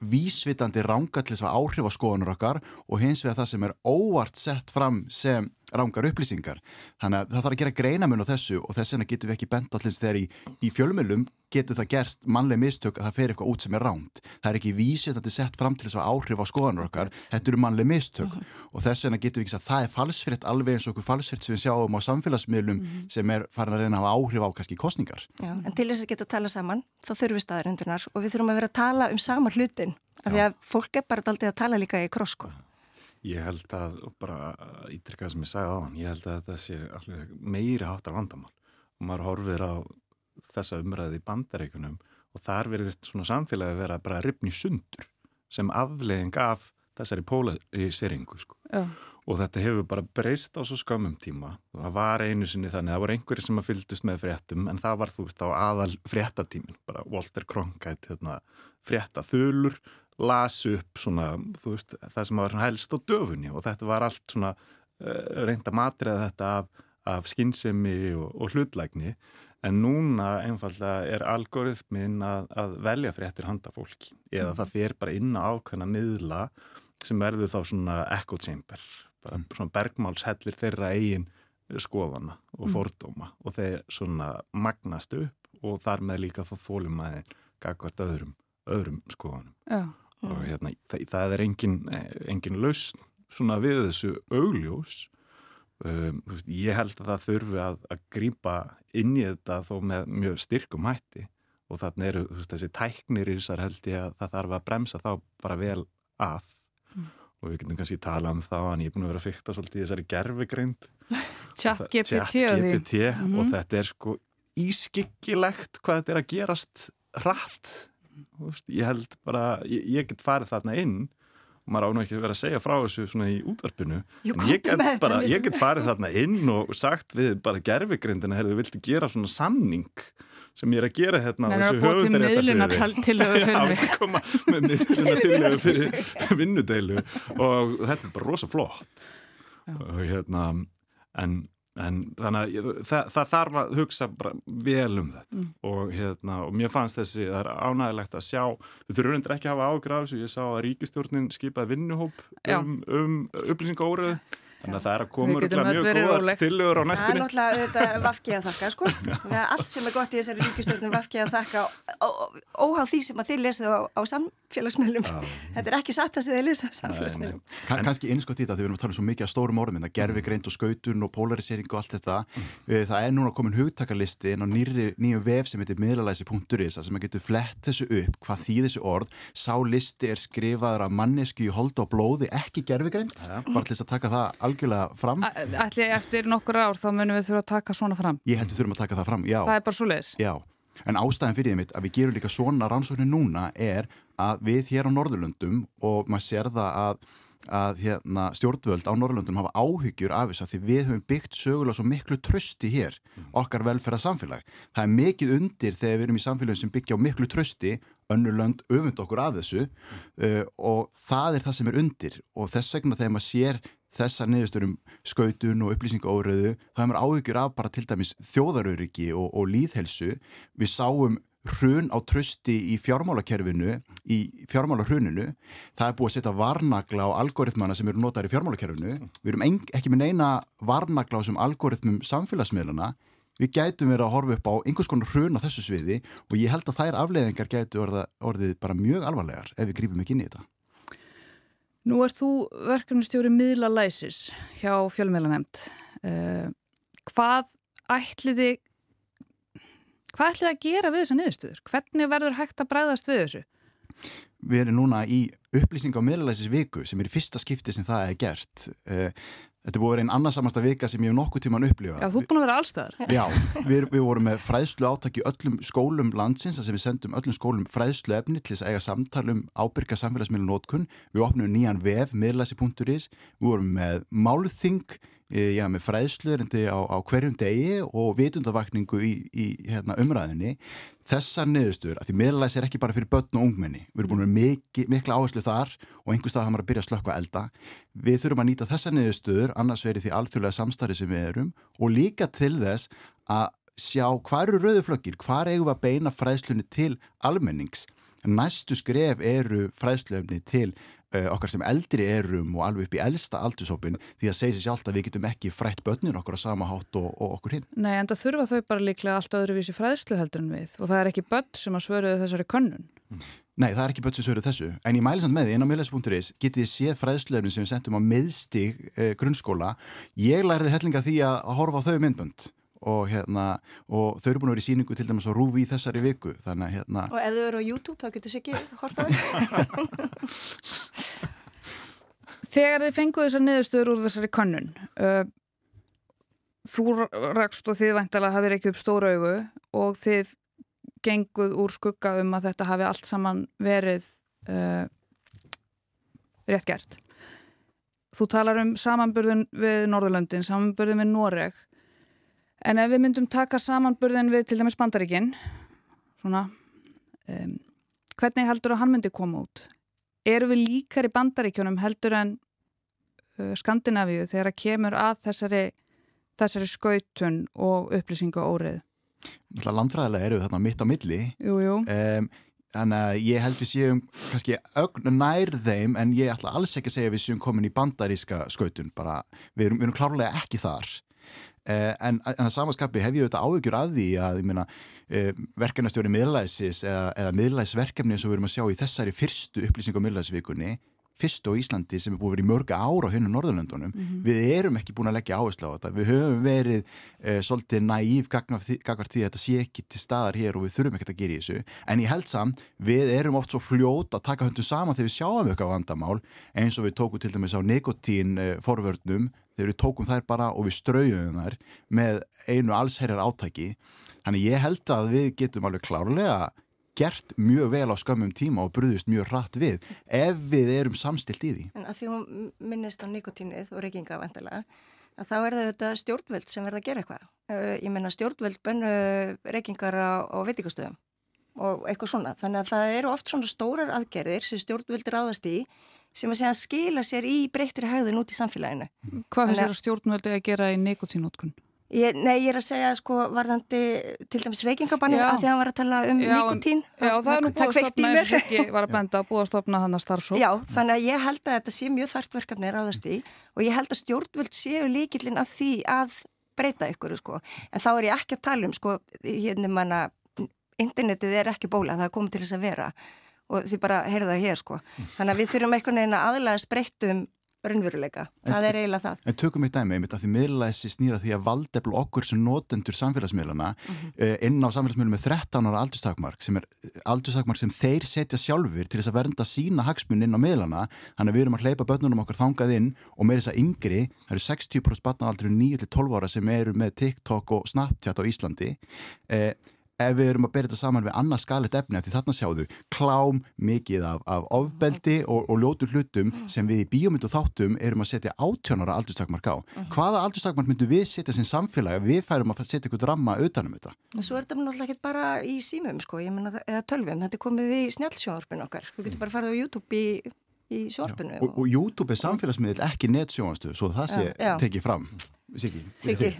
vísvitandi rángallis að áhrif á skoðanur okkar og hins vegar það sem er óvart sett fram sem rángar upplýsingar. Þannig að það þarf að gera greinamun á þessu og þess vegna getum við ekki bent allins þegar í, í fjölmjölum getur það gerst mannleg mistök að það fer eitthvað út sem er ránt. Það er ekki vísið að þetta er sett fram til þess að áhrif á skoðanur okkar. Þetta eru mannleg mistök uh -huh. og þess vegna getum við ekki að það er falsfritt alveg eins og okkur falsfritt sem við sjáum á samfélagsmiðlum uh -huh. sem er farin að reyna að hafa áhrif á kannski kostningar. Já, en til þess að geta að tala saman þá þurfum við staðarindunar og við þurfum að vera að tala um sama hlutin af því að fólk er bara aldrei að tala líka í krossko. Ég held að, bara ítrykað sem ég sagði á hann, ég held að þetta sé meiri hátar vandamál. Og maður horfir á þessa umræði í bandareikunum og þar verðist svona samfélagi að vera bara ripni sundur sem afleðing af þessari polariseringu sko. og þetta hefur bara breyst á svo skamum tíma. Og það var einu sinni þannig það voru einhverjir sem að fyldust með fréttum en það var þú veist á aðal fréttatímin bara Walter Cronkite hérna, fréttaþulur las upp svona, veist, það sem var helst á döfunni og þetta var allt svona uh, reynd að matriða þetta af, af skinnsemi og, og hlutlægni en núna einfallega er algoritmin að, að velja fyrir eftir handafólki eða það fer bara inn á ákveðna miðla sem verður þá svona echo chamber, bara mm. svona bergmálshellir þeirra eigin skoðana og mm. fordóma og þeir svona magnast upp og þar með líka þá fólum aðeins gagvart öðrum, öðrum skoðanum. Já og hérna, það, það er engin, engin lausn svona við þessu augljós um, ég held að það þurfi að, að grýpa inn í þetta þó með mjög styrkum hætti. Og þannig eru veist, þessi tæknir í þessar held ég að það þarf að bremsa þá bara vel af mm. og við getum kannski tala um það en ég er búin að vera að fykta svolítið í þessari gerfigreind *laughs* Chat GPT mm -hmm. og þetta er sko ískikkilegt hvað þetta er að gerast rætt ég held bara, ég, ég get farið þarna inn og maður ánum ekki að vera að segja frá þessu svona í útvarpinu. Jú, en ég get, bara, ég get farið þarna inn og sagt við bara gerfigrindina, herðu, viltu gera svona samning sem ég er að gera hérna á þessu höfundaréttarsviði Já, koma með miðluna tilöfu fyrir vinnudeilu og þetta er bara rosa flott. Og hérna en en þannig að það, það þarf að hugsa vel um þetta. Mm. og, hérna, og mér fannst þessi, það er ánægilegt að sjá, við þurfum undir ekki að hafa ágráðs og ég sá að ríkistjórnin skipaði vinnuhóp um, um upplýsingaóruðu Þannig að það er að koma mjög góða tilögur á næstunni. Það er náttúrulega auðvitað vafkið að þakka, sko. *laughs* Allt sem er gott í þessari ríkistjórnum vafkið að þakka óháð því sem að þið lesið á, á samfélagsmiðlum. *laughs* Þetta er ekki satt að þið lesið á samfélagsmiðlum. Kann, kannski einskott í þetta, þegar við erum að tala um svo mikið að stórum orðum, þetta gerfi greint og skautun og polarisering og allt þetta. Mm. Það er núna komin hugtakarlisti inn á nýju vef sem heitir miðlalæsi.is sem að getur flett þessu upp, hvað þýð þessu orð. Sá listi er skrifaður af mannesku í hold og blóði, ekki gerfi greint. Bara algjörlega fram. Ætli eftir nokkur ár þá munum við þurfa að taka svona fram. Ég heldur þurfum að taka það fram, já. Það er bara svo leiðis En ástæðin fyrir því mitt að við gerum líka svona rannsóknir núna er að við hér á Norðurlöndum og maður sér það að, að hérna, stjórnvöld á Norðurlöndum hafa áhyggjur af þess að því við höfum byggt sögulega svo miklu trösti hér okkar velferðarsamfélag. Það er mikið undir þegar við erum í samfélagum sem byggja á miklu trösti önnurlönd öfund okkur af þessu uh, og það er það sem er undir. Og þess vegna þegar maður sér þessa niðurstörum skautun og upplýsingaóriðu þá hefur maður áhyggjur af bara til dæmis þjóðaröryggi og, og líðhelsu við sáum hrun á trösti í fjármálakerfinu í fjármálarhruninu það er búið að setja varnagla á algoritmana sem eru notaður í fjármálakerfinu. Við erum ekki með neina varnagla á þessum algoritmum samfélagsmiðluna við gætum verið að horfa upp á einhvers konar hrun á þessu sviði og ég held að þær afleðingar gætu orðið bara mjög alvarlegar ef við grípum ekki inn í þetta Nú ert þú verkefnustjóri miðla læsis hjá fjölmiðlanemnd. Uh, hvað ætliði hvað ætliði að gera við þessa niðurstöður? Hvernig verður hægt að bræðast við þessu? Við erum núna í upplýsing á miðlalæsis viku sem er í fyrsta skipti sem það er gert. Uh, Þetta er búið að vera einn annarsamasta vika sem ég hef nokkuð tíman upplifað. Já, þú er búin að vera allstæðar. *laughs* Já, við, við vorum með fræðslu átaki öllum skólum landsins, þess að við sendum öllum skólum fræðslu efni til þess að eiga samtalum ábyrga samfélagsmiðlun nótkun. Við opnum nýjan vef, miðlæsi.is, við vorum með málþing já, með fræðsluðurindi á, á hverjum degi og vitundavakningu í, í hérna, umræðinni þessar niðurstur, að því meðlæs er ekki bara fyrir börn og ungmenni, við erum búin að vera mikla áherslu þar og einhver stað það maður að byrja að slökka elda. Við þurfum að nýta þessar niðurstur annars verið því alþjóðlega samstarri sem við erum og líka til þess að sjá hvað eru rauðuflöggir, hvað eigum við að beina fræðslunni til almennings. Næstu skref eru fræðslöfni til okkar sem eldri erum og alveg upp í eldsta aldursópin því að segja sér sjálft að við getum ekki frætt börnin okkur á sama hátt og, og okkur hinn. Nei, en það þurfa þau bara líklega allt öðruvísi fræðslu heldur en við og það er ekki börn sem að svöruðu þessari könnun. Nei, það er ekki börn sem svöruðu þessu, en ég mæli samt með því inn á miðlæs.is getið þið séð fræðslöfni sem við sendum á miðstig uh, grunnskóla. Ég læriði hellinga því að horfa á þau myndbönd og hérna og þau eru búin að vera í síningu til dæmis á Rúvi í þessari viku þannig hérna og ef þau eru á YouTube þá getur þau ekki horta það Þegar þið fenguðu þessar niðurstöður úr þessari könnun uh, þú rakst og þið væntalega hafið ekki upp stóra augu og þið genguð úr skugga um að þetta hafi allt saman verið uh, rétt gert. Þú talar um samanburðun við Norðurlöndin, samanburðun við Noreg En ef við myndum taka samanburðin við til dæmis bandaríkinn, svona, um, hvernig heldur að hann myndi koma út? Eru við líkar í bandaríkjónum heldur en uh, Skandinavíu þegar að kemur að þessari, þessari skautun og upplýsingu órið? Landfræðilega eru við þarna mitt á milli. Jú, jú. Um, Þannig að ég held við séum kannski ögn nær þeim en ég ætla alls ekki að segja við séum komin í bandaríska skautun. Bara, við, erum, við erum klárlega ekki þar. Eh, en, en að samanskapi hef ég auðvitað áhugjur af því að eh, verkefnastjóri miðlæsis eða, eða miðlæsverkefni sem við erum að sjá í þessari fyrstu upplýsing á miðlæsvikunni fyrstu á Íslandi sem er búið að vera í mörga ára á hennu Norðurlöndunum, mm -hmm. við erum ekki búin að leggja áherslu á þetta, við höfum verið eh, svolítið næýf gagvart því, að þetta sé ekki til staðar hér og við þurfum ekkert að gera í þessu, en ég held samt við erum oft svo fljót að taka höndum saman þegar við sjáum eitthvað vandamál eins og við tókum til dæmis á nikotín eh, forvörnum þegar við tókum þær bara og við strauðum þær með einu allsherjar átæki þannig ég held að við getum alveg klárlega gert mjög vel á skömmum tíma og brúðist mjög hratt við ef við erum samstilt í því. En að því hún minnist á nikotínuð og reykinga vantilega að þá er þetta stjórnvöld sem verða að gera eitthvað. Ég menna stjórnvöld bönnu reykingar á veitikastöðum og eitthvað svona. Þannig að það eru oft svona stórar aðgerðir sem stjórnvöld ráðast í sem að segja að skila sér í breyttri hægðin út í samfélaginu. Hvað er stjórnvöldi að gera í nekotínótkun? Ég, nei, ég er að segja sko varðandi til dæmis reykingabanni að því að hann var að tala um já, nikotín. Já, það er nú búið að stopna eins og ekki var að benda að búið að stopna hann að starfsók. Já, þannig að ég held að þetta sé mjög þart verkefni ráðast í og ég held að stjórnvöld séu líkillin af því að breyta ykkur sko. En þá er ég ekki að tala um sko, hérna manna, internetið er ekki bóla, það er komið til þess að vera og þið bara heyrðu það hér sko. Þannig að við þurfum einhvern veginn að aðlæða spreyttum raunveruleika. Það er eiginlega það. En tökum eitt dæmi einmitt að því miðlæsi snýra því að valdefl okkur sem notendur samfélagsmiðlana mm -hmm. inn á samfélagsmiðlum með 13 ára aldurstakmark sem er aldurstakmark sem þeir setja sjálfur til þess að vernda sína hagsmun inn á miðlana. Þannig að við erum að hleypa börnunum okkur þangað inn og með þess að yngri, það eru 60% batnaaldri 9-12 ára sem eru með TikTok og Snapchat á Íslandi. Eh, ef við erum að bera þetta saman við annars skalit efni því þarna sjáðu klám mikið af, af ofbeldi og, og ljótur hlutum sem við í bíómyndu þáttum erum að setja átjónara aldurstakmark á. Hvaða aldurstakmark myndu við setja sem samfélag við færum að setja ykkur drama utanum þetta? Svo er þetta náttúrulega ekki bara í símum sko, menna, eða tölvum, þetta er komið í snjálfsjónarpun okkar. Þú getur bara farið á YouTube í í sjónarpunu. Og, og YouTube er samfélagsmiðl ekki netsjónastu, svo það sé tekið fram. Siggi. Siggi.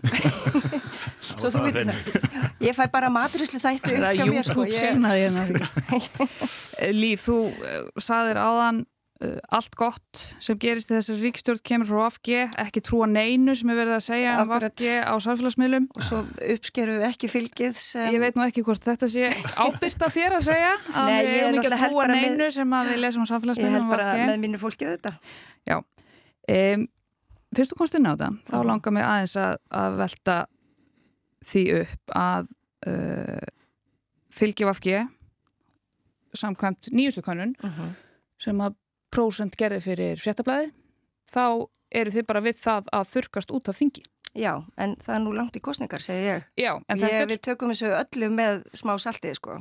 *laughs* Svo þú veitir það. Ég fæ bara maturislu þættu upp hjá mér. YouTube segnaði hérna. *laughs* Líf, þú uh, saðir áðan uh, allt gott sem gerist í þessari ríkstjórn kemur frá AFG, ekki trúa neinu sem er verið að segja um AFG á samfélagsmiðlum. Og svo uppskeru ekki fylgið sem... Ég veit nú ekki hvort þetta sé ábyrst af þér að segja að Nei, við erum ekki að trúa neinu með... sem að við lesum á samfélagsmiðlum. Ég held bara með mínu fólkið þetta. Já. Um, fyrstu konstin á það, þá langar mig aðeins að, að velta því upp að uh, fylgjum afgi samkvæmt nýjustu kannun uh -huh. sem að prósent gerði fyrir fréttablaði þá eru þið bara við það að þurkast út af þingi. Já, en það er nú langt í kostningar, segir ég. Já, en ég, þetta er... Við tökum þessu öllu með smá saltið, sko.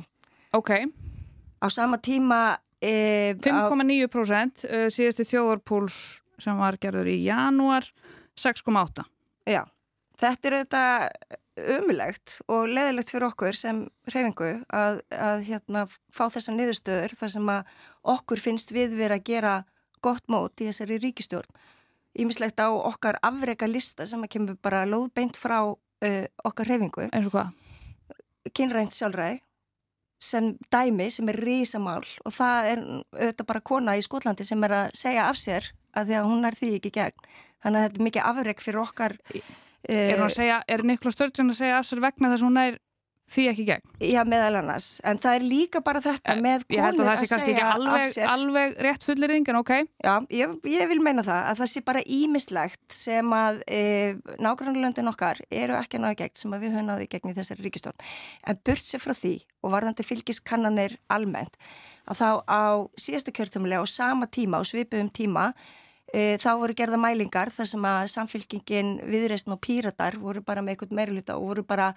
Ok. Á sama tíma... E, 5,9% á... síðusti þjóðarpúls sem var gerður í janúar 6,8 Já, þetta er auðvitað umulegt og leðilegt fyrir okkur sem reyfingu að, að hérna, fá þessa niðurstöður þar sem okkur finnst við verið að gera gott mót í þessari ríkistjórn Ímislegt á okkar afreika lista sem að kemur bara lóðbeint frá uh, okkar reyfingu eins og hvað? Kynrænt sjálfræði sem dæmi sem er risamál og það er auðvitað bara kona í Skotlandi sem er að segja af sér að því að hún er því ekki gegn. Þannig að þetta er mikið afreg fyrir okkar Er, segja, er Niklas Sturgeon að segja af sér vegna þess að hún er því ekki gegn? Já, meðal annars. En það er líka bara þetta en, með konur að, að segja alveg, af sér. Alveg rétt fullirðing, en ok? Já, ég, ég vil meina það, að það sé bara ímislegt sem að e, nágrannlöndin okkar eru ekki náðu gegn sem að við höfum náðu gegn í þessari ríkistórn. En burt sér frá því og varðandi fylgiskannanir almennt, að þá á síðastu kjörtumlega og sama tíma, á svipuðum tíma, e, þá voru gerða mælingar þar sem að samfylgingin viðreysn og píratar voru bara með eitthvað meirluta og voru bara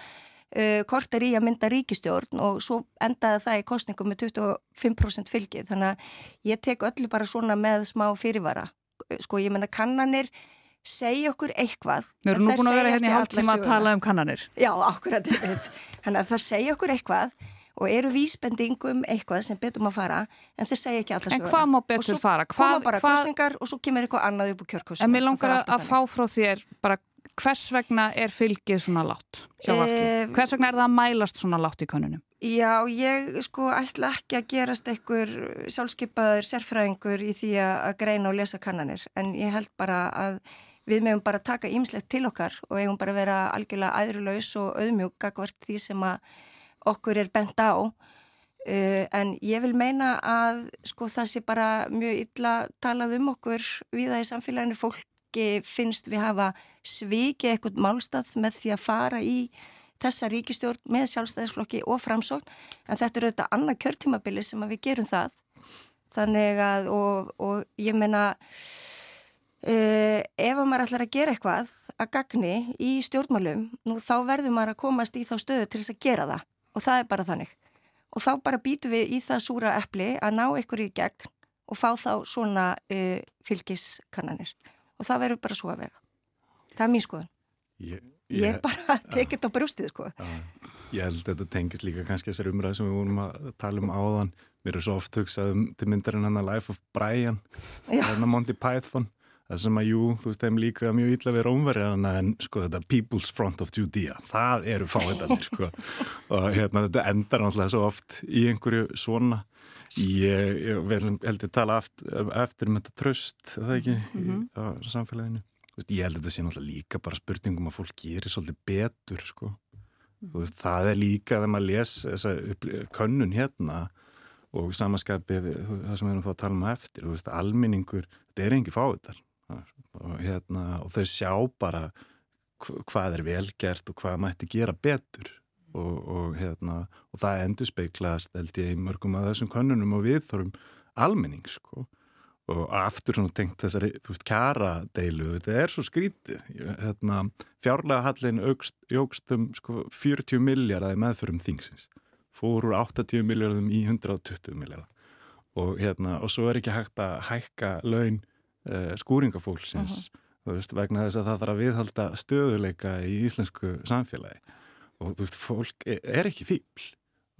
uh, korter í að mynda ríkistjórn og svo endaði það í kostningum með 25% fylgið þannig að ég tek öllu bara svona með smá fyrirvara sko ég menna kannanir segja okkur eitthvað Við erum nú búin að vera hérna í hálftíma að tala um kannanir Já, akkurat þannig að það segja okkur eitthvað og eru vísbendingum eitthvað sem betum að fara en þeir segja ekki alltaf söguna. En hvað má betur fara? Hvað má bara kostningar og svo kemur eitthvað annað upp á kjörkostum. En mér langar að, að fá frá þér bara hvers vegna er fylgið svona látt hjá Vafki? Hvers vegna er það að mælast svona látt í konunum? Já, ég sko ætla ekki að gerast einhver sjálfskeipaður sérfræðingur í því að greina og lesa kannanir en ég held bara að við meðum bara taka ímslegt til okkar og eigum bara að vera algjörlega æðrulegs og auðmjúk akkvært því sem að okkur er bent á uh, en ég vil meina að sko það sé bara mjög illa talað um okkur viða í samfélaginu fólk fólki finnst við hafa svikið eitthvað málstað með því að fara í þessa ríkistjórn með sjálfstæðisflokki og framsókn en þetta er auðvitað annað kjörtímabili sem við gerum það. Þannig að og, og ég meina uh, ef maður ætlar að gera eitthvað að gagni í stjórnmálum nú þá verður maður að komast í þá stöðu til þess að gera það. Og það er bara þannig. Og þá bara býtum við í það súra eppli að ná í gegn og fá þá svona uh, fylgiskannanir og það verður bara svo að vera. Það er mín skoðun. Ég, ég, ég bara *laughs* tekið þetta á brjóstið sko. Að, ég held að þetta tengist líka kannski þessar umræði sem við vorum að tala um áðan. Mér er svo oft hugsað um til myndarinn hann að Life of Brian, hann að Monty Python. Það sem að jú, þú veist, þeim líka mjög ítla við rómverðina en sko þetta People's Front of Judea, það eru fáiðanir sko *laughs* og hérna þetta endar náttúrulega svo oft í einhverju svona Ég, ég held að tala eftir, eftir með þetta tröst, það ekki, mm -hmm. á samfélaginu. Ég held að þetta sé náttúrulega líka bara spurningum að fólk gerir svolítið betur, sko. Mm -hmm. veist, það er líka þegar maður les þessa könnun hérna og samanskapið, það sem við erum að fá að tala um eftir, veist, alminningur, þetta er engi fávitar. Og, hérna, og þau sjá bara hvað er velgert og hvað mætti gera betur og, og, hérna, og það endur speiklast held ég í mörgum af þessum konunum og við þorum almenning sko. Og aftur svona tengt þessari þú veist kjara deilu, þetta er svo skrítið. Hérna, fjárlega hallin jógst um sko 40 miljardar meðförum þingsins. Fór úr 80 miljardum í 120 miljardar og hérna og svo er ekki hægt að hækka laun uh, skúringafólksins uh -huh. veist, vegna þess að það þarf að viðhalda stöðuleika í íslensku samfélagi og þú veist, fólk e, er ekki fíbl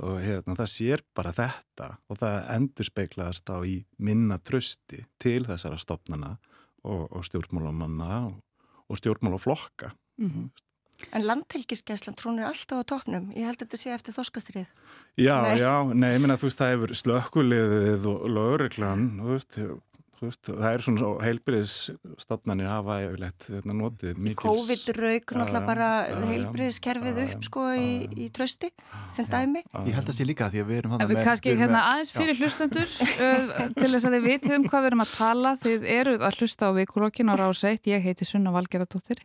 og hérna, það sér bara þetta. Og það endur speiklaðast á í minna trösti til þessara stopnana og, og stjórnmálamanna og, og stjórnmálaflokka. Mm -hmm. En landhelgiskeslan trónir alltaf á toppnum. Ég held að þetta sé eftir þoskastrið Já, nei. já, nei, ég minna þú veist það hefur slökkuliðið og lögreglan, þú veist Veist, það er svona heilbriðsstofnanir hafa yfirleitt hérna, notið mikils COVID-rauk náttúrulega bara heilbriðskerfið upp sko í, í trösti sem dæmi. Ég held að sé líka því að við erum það með... Kanski hérna aðeins fyrir hlustendur *laughs* til þess að þið vitið um hvað við erum að tala þið eruð að hlusta á vikulokkin á ráseitt ég heiti Sunna Valgeradóttir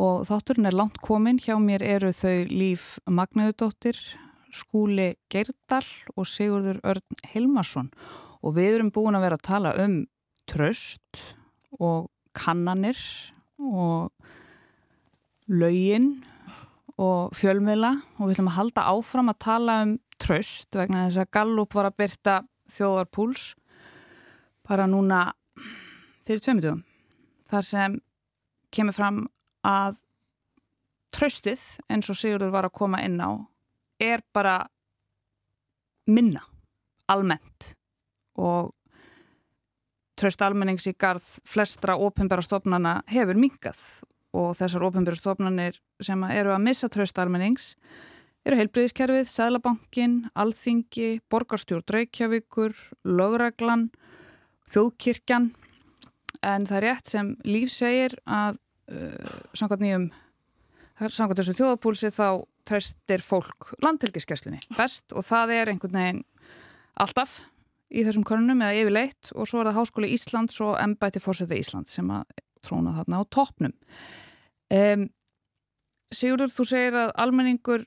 og þátturinn er langt komin hjá mér eru þau Líf Magnaðudóttir Skúli Geirdal og Sigurður Örn Hilmarsson. og við erum búin að vera að tala um tröst og kannanir og laugin og fjölmiðla. Og við ætlum að halda áfram að tala um tröst vegna þess að Gallup var að byrta þjóðarpúls bara núna fyrir tveimutugum þar sem kemur fram að tröstið eins og Sigurður var að koma inn á er bara minna almennt og tröst almennings í garð flestra ópenbæra stofnana hefur mingað og þessar ópenbæra stofnanir sem eru að missa tröst almennings eru heilbriðiskerfið, Sæðlabankin, Alþingi, Borgarstjórn Reykjavíkur, Lögreglan, Þjóðkirkjan. En það er rétt sem Líf segir að uh, samkvæmt nýjum samkvæmt þessu þjóðapúlsi þá treystir fólk landtilgiskeslinni best og það er einhvern veginn alltaf í þessum konunum eða yfirleitt og svo er það Háskóli Íslands og Embæti Fórseti Íslands sem að tróna þarna á toppnum. Um, Sigurður, þú segir að almenningur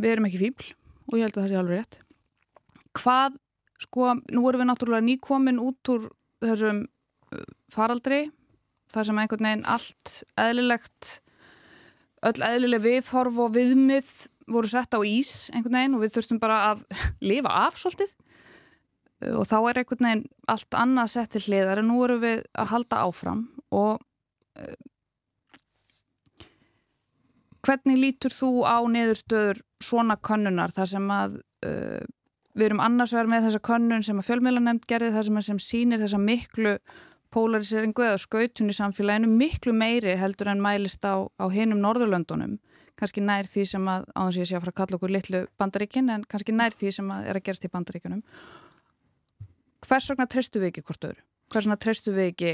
við erum ekki fíbl og ég held að það sé alveg rétt. Hvað, sko, nú erum við náttúrulega nýkomin út úr þessum faraldri þar sem einhvern veginn allt eðlilegt öll eðlileg viðhorf og viðmið voru sett á ís einhvern veginn og við þurftum bara að *laughs* lifa af svolítið og þá er einhvern veginn allt annað sett til hliðar en nú erum við að halda áfram og uh, hvernig lítur þú á neðurstöður svona konnunar þar sem að uh, við erum annars verið með þessa konnun sem að fjölmjölanemnd gerði þar sem að sem sínir þessa miklu polariseringu eða skautun í samfélaginu miklu meiri heldur en mælist á, á hinum Norðurlöndunum. Kannski nær því sem að, á þess að ég sé að fara að kalla okkur litlu bandaríkin en kannski nær því sem að er að gerast í bandaríkunum hvers vegna treystu við ekki hvort öðru? Hvers vegna treystu við ekki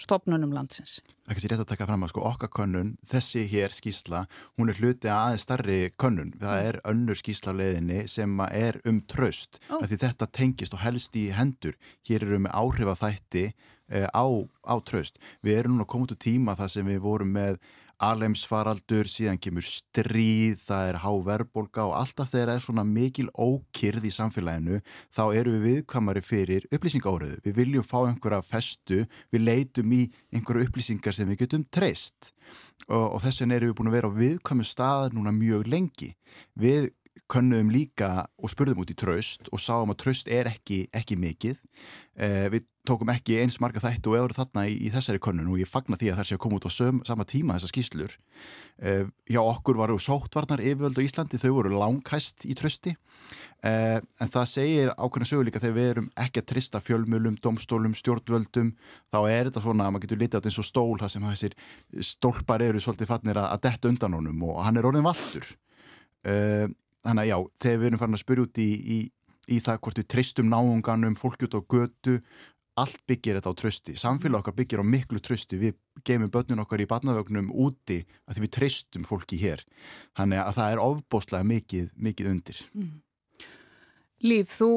stopnunum landsins. Það er kannski rétt að taka fram að sko okkar könnun, þessi hér skísla, hún er hluti aðeins starri könnun. Það mm. er önnur skísla leðinni sem er um tröst. Oh. Þetta tengist og helst í hendur. Hér eru með áhrifaþætti eh, á, á tröst. Við erum núna komið til tíma þar sem við vorum með alemsfaraldur, síðan kemur stríð, það er háverbolga og alltaf þegar það er svona mikil ókyrð í samfélaginu þá eru við viðkvamari fyrir upplýsingáriðu. Við viljum fá einhverja festu, við leitum í einhverju upplýsingar sem við getum treyst og, og þess vegna erum við búin að vera á viðkvamu staðar núna mjög lengi. Við könnum líka og spurðum út í tröst og sáum að tröst er ekki, ekki mikið. Eh, við tókum ekki eins marga þættu og eru þarna í, í þessari könnun og ég fagna því að það sé að koma út á söm, sama tíma þessar skýslur. Eh, hjá okkur varu sóttvarnar yfirvöld á Íslandi, þau voru langhæst í trösti. Eh, en það segir ákveðna sögulíka þegar við erum ekki að trista fjölmjölum, domstólum, stjórnvöldum, þá er þetta svona að maður getur litið á þetta eins og stól það sem þessir stólpar eru svolítið fannir að, að detta undan honum og hann er orðin valdur. Uh, þannig að já, þegar við erum farin að spyrja út í, í, í það hvort við treystum náunganum, fólki út á götu allt byggir þetta á trösti, samfélag okkar byggir á miklu trösti, við geymum börnun okkar í barnavögnum úti að við treystum fólki hér, þannig að það er ofbóstlega mikið, mikið undir. Mm. Líf, þú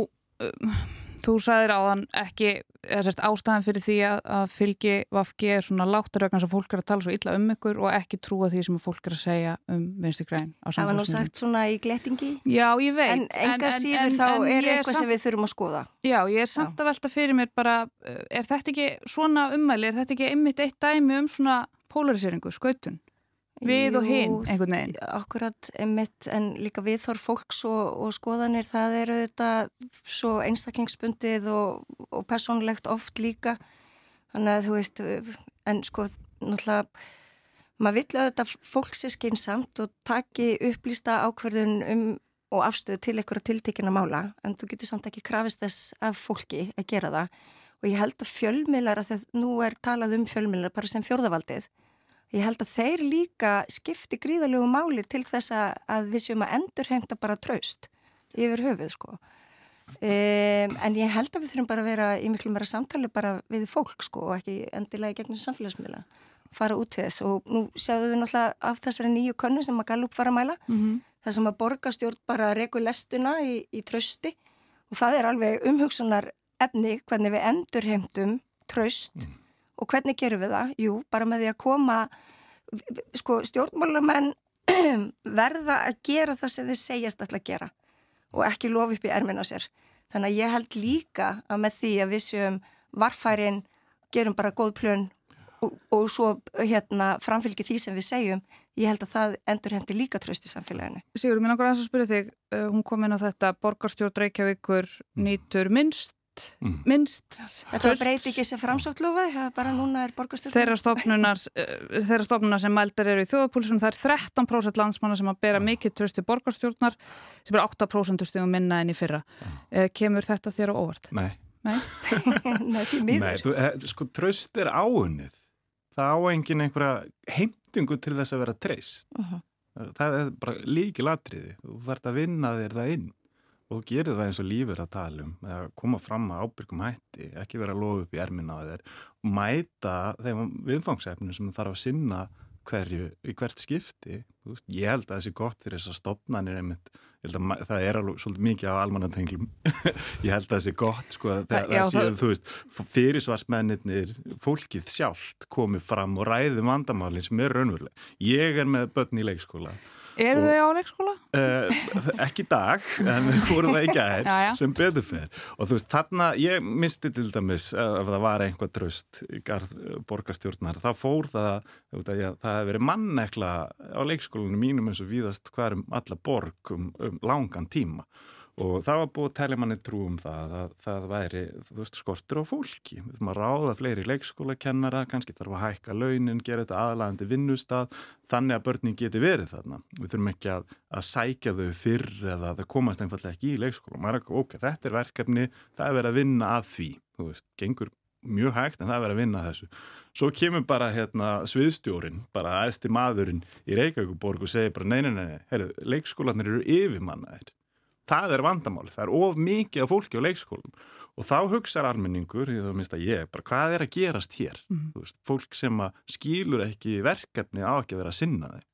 um, Þú sagðir á þann ekki sérst, ástæðan fyrir því að, að fylgi Vafgi er svona láttur vegna sem fólk er að tala svo illa um ykkur og ekki trúa því sem fólk er að segja um vinstu græn Það var nú sagt svona í glettingi Já, ég veit En enga en, síður en, þá en, er eitthvað sem við þurfum að skoða Já, ég er samt Já. að velta fyrir mér bara er þetta ekki svona ummæli, er þetta ekki einmitt eitt dæmi um svona polariseringu, skautun? Við Jú, og hinn, einhvern veginn. Akkurat, einmitt, en líka viðþór fólks og, og skoðanir, það eru þetta svo einstaklingsbundið og, og personlegt oft líka. Þannig að þú veist, en sko, náttúrulega, maður vill auðvitað fólk sé skeinsamt og taki upplýsta ákverðun um og afstöðu til einhverja tiltekina mála, en þú getur samt ekki krafist þess af fólki að gera það. Og ég held að fjölmiðlar, að þegar nú er talað um fjölmiðlar bara sem fjórðavaldið, Ég held að þeir líka skipti gríðalögu máli til þess að við séum að endurhengta bara traust yfir höfuð sko. Um, en ég held að við þurfum bara að vera í miklu mera samtali bara við fólk sko og ekki endilega í gegnum samfélagsmiðla fara út til þess og nú sjáum við náttúrulega af þessari nýju könnu sem að Gallup var að mæla mm -hmm. þar sem að borgastjórn bara regu lestuna í, í trösti og það er alveg umhugsunar efni hvernig við endurhengtum tröst mm Og hvernig gerum við það? Jú, bara með því að koma, sko, stjórnmálamenn *clears throat* verða að gera það sem þeir segjast alltaf að gera og ekki lofi upp í ermin á sér. Þannig að ég held líka að með því að við séum varfærin, gerum bara góð plön og, og svo hérna framfylgi því sem við segjum, ég held að það endur hendi líka tröst í samfélaginu. Sigur, mér langar að það spyrja þig, uh, hún kom inn á þetta, borgarstjórn Reykjavíkur nýtur minnst mm. minnst Þetta breyti ekki sem framsóttlufa bara núna er borgastöfn Þeirra stofnunar, eh, þeirra stofnunar sem mældar eru í þjóðapúlisum, það er 13% landsmanna sem að bera mikið tröst í borgastjórnar sem er 8% stugum minna enn í fyrra. Mm. Kemur þetta þér á óvart? Nei. Nei, *laughs* Nei því miður. Nei, þú, eh, sko tröst er áunnið. Það á engin einhverja heimtingu til þess að vera treyst uh -huh. það er bara líki latriði þú verður að vinna þér það inn og gerir það eins og lífur að tala um að koma fram að ábyrgum hætti ekki vera að lofa upp í erminna á þér og mæta þeim viðfangsefnum sem það þarf að sinna hverju í hvert skipti. Veist, ég held að það sé gott fyrir þess að stopnarnir einmitt, að það er alveg svolítið mikið á almanantenglum *laughs* ég held að það sé gott sko að það, já, það séu þú veist fyrirsvarsmennir fólkið sjálft komið fram og ræði vandamálinn sem er raunveruleg. Ég er með börn í leikskóla Eru þau á leikskóla? Uh, ekki dag, en við vorum það ekki aðeins sem betur fyrir. Og þú veist, þarna, ég misti til dæmis ef það var einhvað tröst í garð borgastjórnar, þá fór það, það hefði verið mannekla á leikskólanum mínum eins og víðast hverjum alla borg um, um langan tíma og það var búið að telja manni trú um það að það væri, veist, skortur á fólki. Við þurfum að ráða fleiri leikskólakennara kannski þarf að hækka launin, gera þetta aðlægandi vinnustad, þannig að börnin geti verið þarna, við þurfum ekki að, að sækja þau fyrr eða það komast einfallega ekki í leikskóla, maður er ekki, ok, þetta er verkefni það er verið að vinna að því. Þú veist, gengur mjög hægt en það er verið að vinna að þessu. Svo kemur bara hérna sviðstjórin, bara aðsti maðurinn í Reykjavíkuborg og segir bara nei, nei, nei, nei, leikskólanir eru yfirmannaðir það er vandamál, það er of mikið af fólki á leikskólum og þá hugsaður almenningur, því þá minnst að ég, bara hvað er að gerast hér, mm. veist, fólk sem skýlur ekki verkefni á ekki að vera að sinna þeim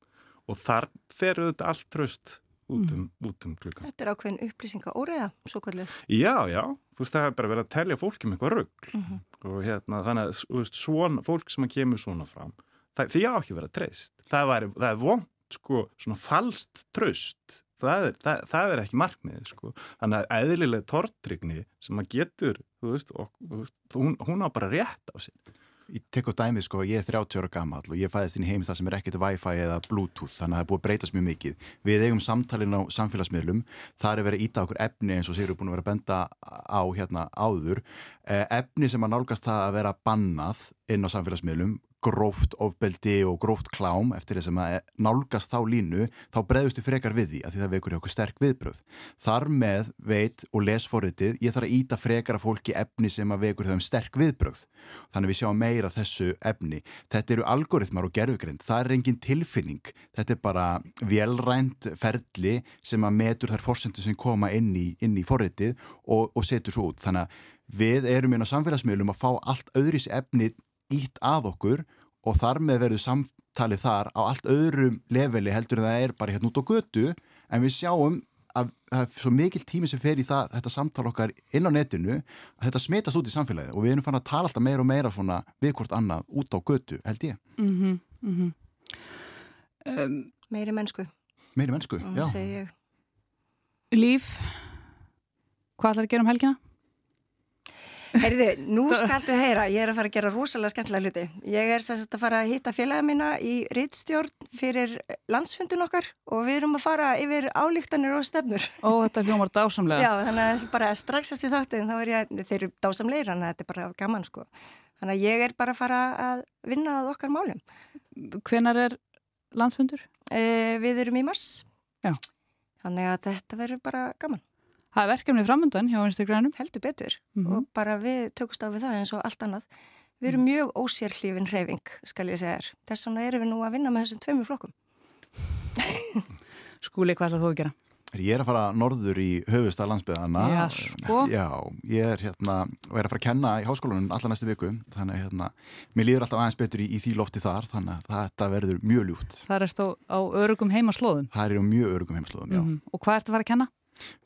og þar ferur þetta allt tröst út um, mm. um klukkan. Þetta er ákveðin upplýsinga óriða, svo kvöldið. Já, já, þú veist það er bara verið að telja fólki með eitthvað rögl mm -hmm. og hérna þannig að veist, svona, fólk sem að kemur svona fram, það, því á ekki verið að treyst, það, væri, það er vond sko svona falskt tröst það er, það, það er ekki markmið sko. þannig að eðlileg tortrygni sem að getur veist, og, veist, hún, hún á bara rétt á sig Ég tek á dæmið sko, ég er 30 ára gammal og ég fæðist inn í heim það sem er ekkert Wi-Fi eða Bluetooth, þannig að það er búið að breytast mjög mikið. Við eigum samtalin á samfélagsmiðlum, það er verið að íta okkur efni eins og sér eru búin að vera að benda á hérna áður, eh, efni sem að nálgast það að vera bannað inn á samfélagsmiðlum, gróft ofbeldi og gróft klám eftir þess að nálgast þá línu þá breyðustu frekar við því að því það vekur hjá okkur sterk viðbröð. Þar með veit og lesforritið ég þarf að íta frekar af fólki efni sem að vekur þau um sterk viðbröð. Þannig við sjáum meira þessu efni. Þetta eru algoritmar og gerfugrind. Það er engin tilfinning. Þetta er bara velrænt ferli sem að metur þær fórsendu sem koma inn í, inn í forritið og, og setur svo út. Þannig að við erum inn á samfélagsmiðlum að fá allt öðris efni ítt að okkur og þar með verður samtalið þar á allt öðrum leveli heldur en það er bara hérna út á götu. En við sjáum að það er svo mikil tími sem fer í það, þetta samtal okkar inn á netinu að þetta smitast út í samfélagið og við erum fann að tala alltaf meira og meira svona við hvort annað út á götu held ég. Mm -hmm, mm -hmm. Um, Meiri mennsku. Meiri mennsku, já Líf Hvað ætlar að gera um helgina? Heyrðu, nú *laughs* skaltu heyra, ég er að fara að gera rosalega skemmtilega hluti. Ég er sérst að fara að hitta félaga mína í rittstjórn fyrir landsfundin okkar og við erum að fara yfir álíktanir og stefnur. Ó, þetta hljómar dásamlega. Já, þannig að bara straxast í þáttin þá er ég þeir eru dásamleir, þannig að þetta er bara gaman sko. Þannig að ég er bara að fara að vinna að okkar málum. Hvenar er landsfundur? Eh, við erum í mars. Já. Þannig að þetta verður bara gaman. Það er verkefni framöndan hjá Instagramum. Heldur betur mm -hmm. og bara við tökust á við það eins og allt annað. Við erum mjög ósérhlífin hreyfing, skal ég segja þér. Þess vegna erum við nú að vinna með þessum tveimur flokkum. *laughs* Skúli, hvað ætlað þú að gera? Ég er að fara norður í höfustad landsbyðana. Já, sko. Já, ég er hérna og er að fara að kenna í háskólanum alla næstu viku. Þannig að hérna, mér líður alltaf aðeins betur í, í því lofti þar, þannig að þetta verður mjög ljúft. Það er stóð á örugum heimaslóðum? Það er á mjög örugum heimaslóðum, já. Mm -hmm. Og hvað ert að fara að kenna?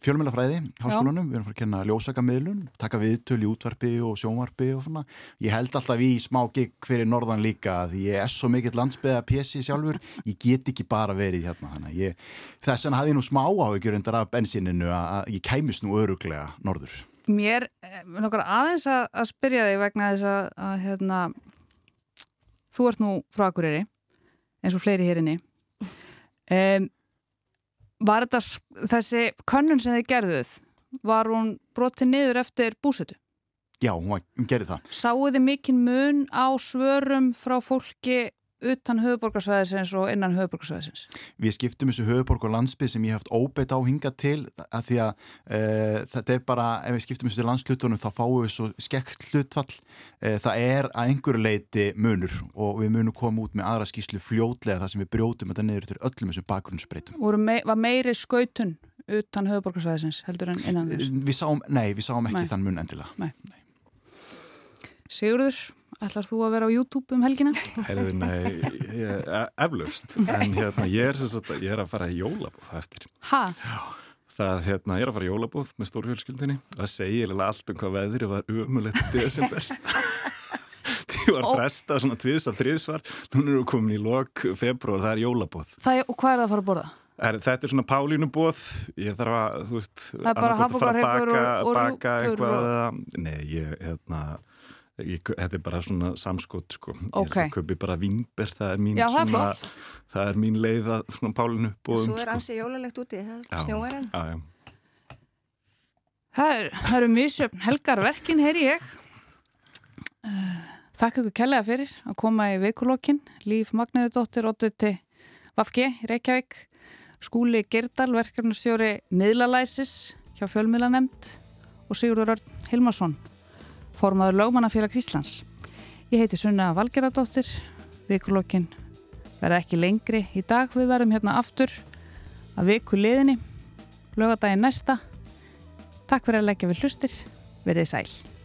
Fjölmjölafræði, háskólanum, Já. við erum að fara að kenna ljósakamiðlun, taka viðtöl í útvarpi og sjónvarpi og svona. Ég held alltaf í smá gig fyrir norðan líka því ég er svo mikill landsbyða pjessi sjálfur, ég get ekki bara verið hérna. Ég, þess vegna hafði ég nú smá áhugjur undar af bensininu að ég kæmis nú öruglega norður. Mér, nokkar eh, aðeins að, að spyrja þig vegna þess að, að hérna, þú ert nú frá Akureyri eins og fleiri hérinni. Um, Var þetta þessi könnun sem þið gerðuð, var hún brotið niður eftir búsetu? Já, hún, var, hún gerði það. Sáu þið mikinn mun á svörum frá fólki utan höfuborgarsvæðisins og innan höfuborgarsvæðisins? Við skiptum þessu höfuborg og landsbyð sem ég heft óbeitt á hinga til að því að e, þetta er bara, ef við skiptum þessu til landslutunum þá fáum við svo skekt hlutfall e, það er að einhverju leiti munur og við munum koma út með aðra skíslu fljótlega þar sem við brjótum þetta niður til öllum þessum bakgrunnsbreytum. Me, var meiri skautun utan höfuborgarsvæðisins heldur en innan þess? Við sáum, nei, við sáum ekki nei. þann mun endilega. Nei. Nei. Sigurður, ætlar þú að vera á YouTube um helgina? Herði, nei, ég, eflaust, en hérna, ég er, sagt, ég er að fara í jólabóð eftir. Hæ? Já, það, hérna, ég er að fara í jólabóð með stórfjölskyldinni. Það segir allt um hvað veðri var umulett í desember. *laughs* Því var frestað svona tviðs að þriðsvar, núna erum við komin í lok februar, það er jólabóð. Það, og hvað er það að fara að borða? Er, þetta er svona pálínubóð, ég þarf að, þú veist, að fara að baka, baka eitthvað, nei, ég, hérna, Ég, þetta er bara svona samskott sko. okay. ég köpi bara vínber það er mín, Já, svona, það það er mín leið að svona pálinu Svo er sko. ansið jólalegt úti, það snjóar hann Það, er, það eru mjög helgarverkin, heyri ég. Uh, Þakka ykkur kellega fyrir að koma í veikulokkin Líf Magniðudóttir, Óttuti Vafki, Reykjavík. Skúli Gerdal, verkefnustjóri Miðlalæsis hjá fjölmiðlanemnd og Sigurður Örn Hilmarsson formaður Lómanafélags Íslands. Ég heiti Sunna Valgeradóttir, vikulokkin verða ekki lengri í dag. Við verðum hérna aftur að viku liðinni, lögadaginn næsta. Takk fyrir að leggja við hlustir, verðið sæl.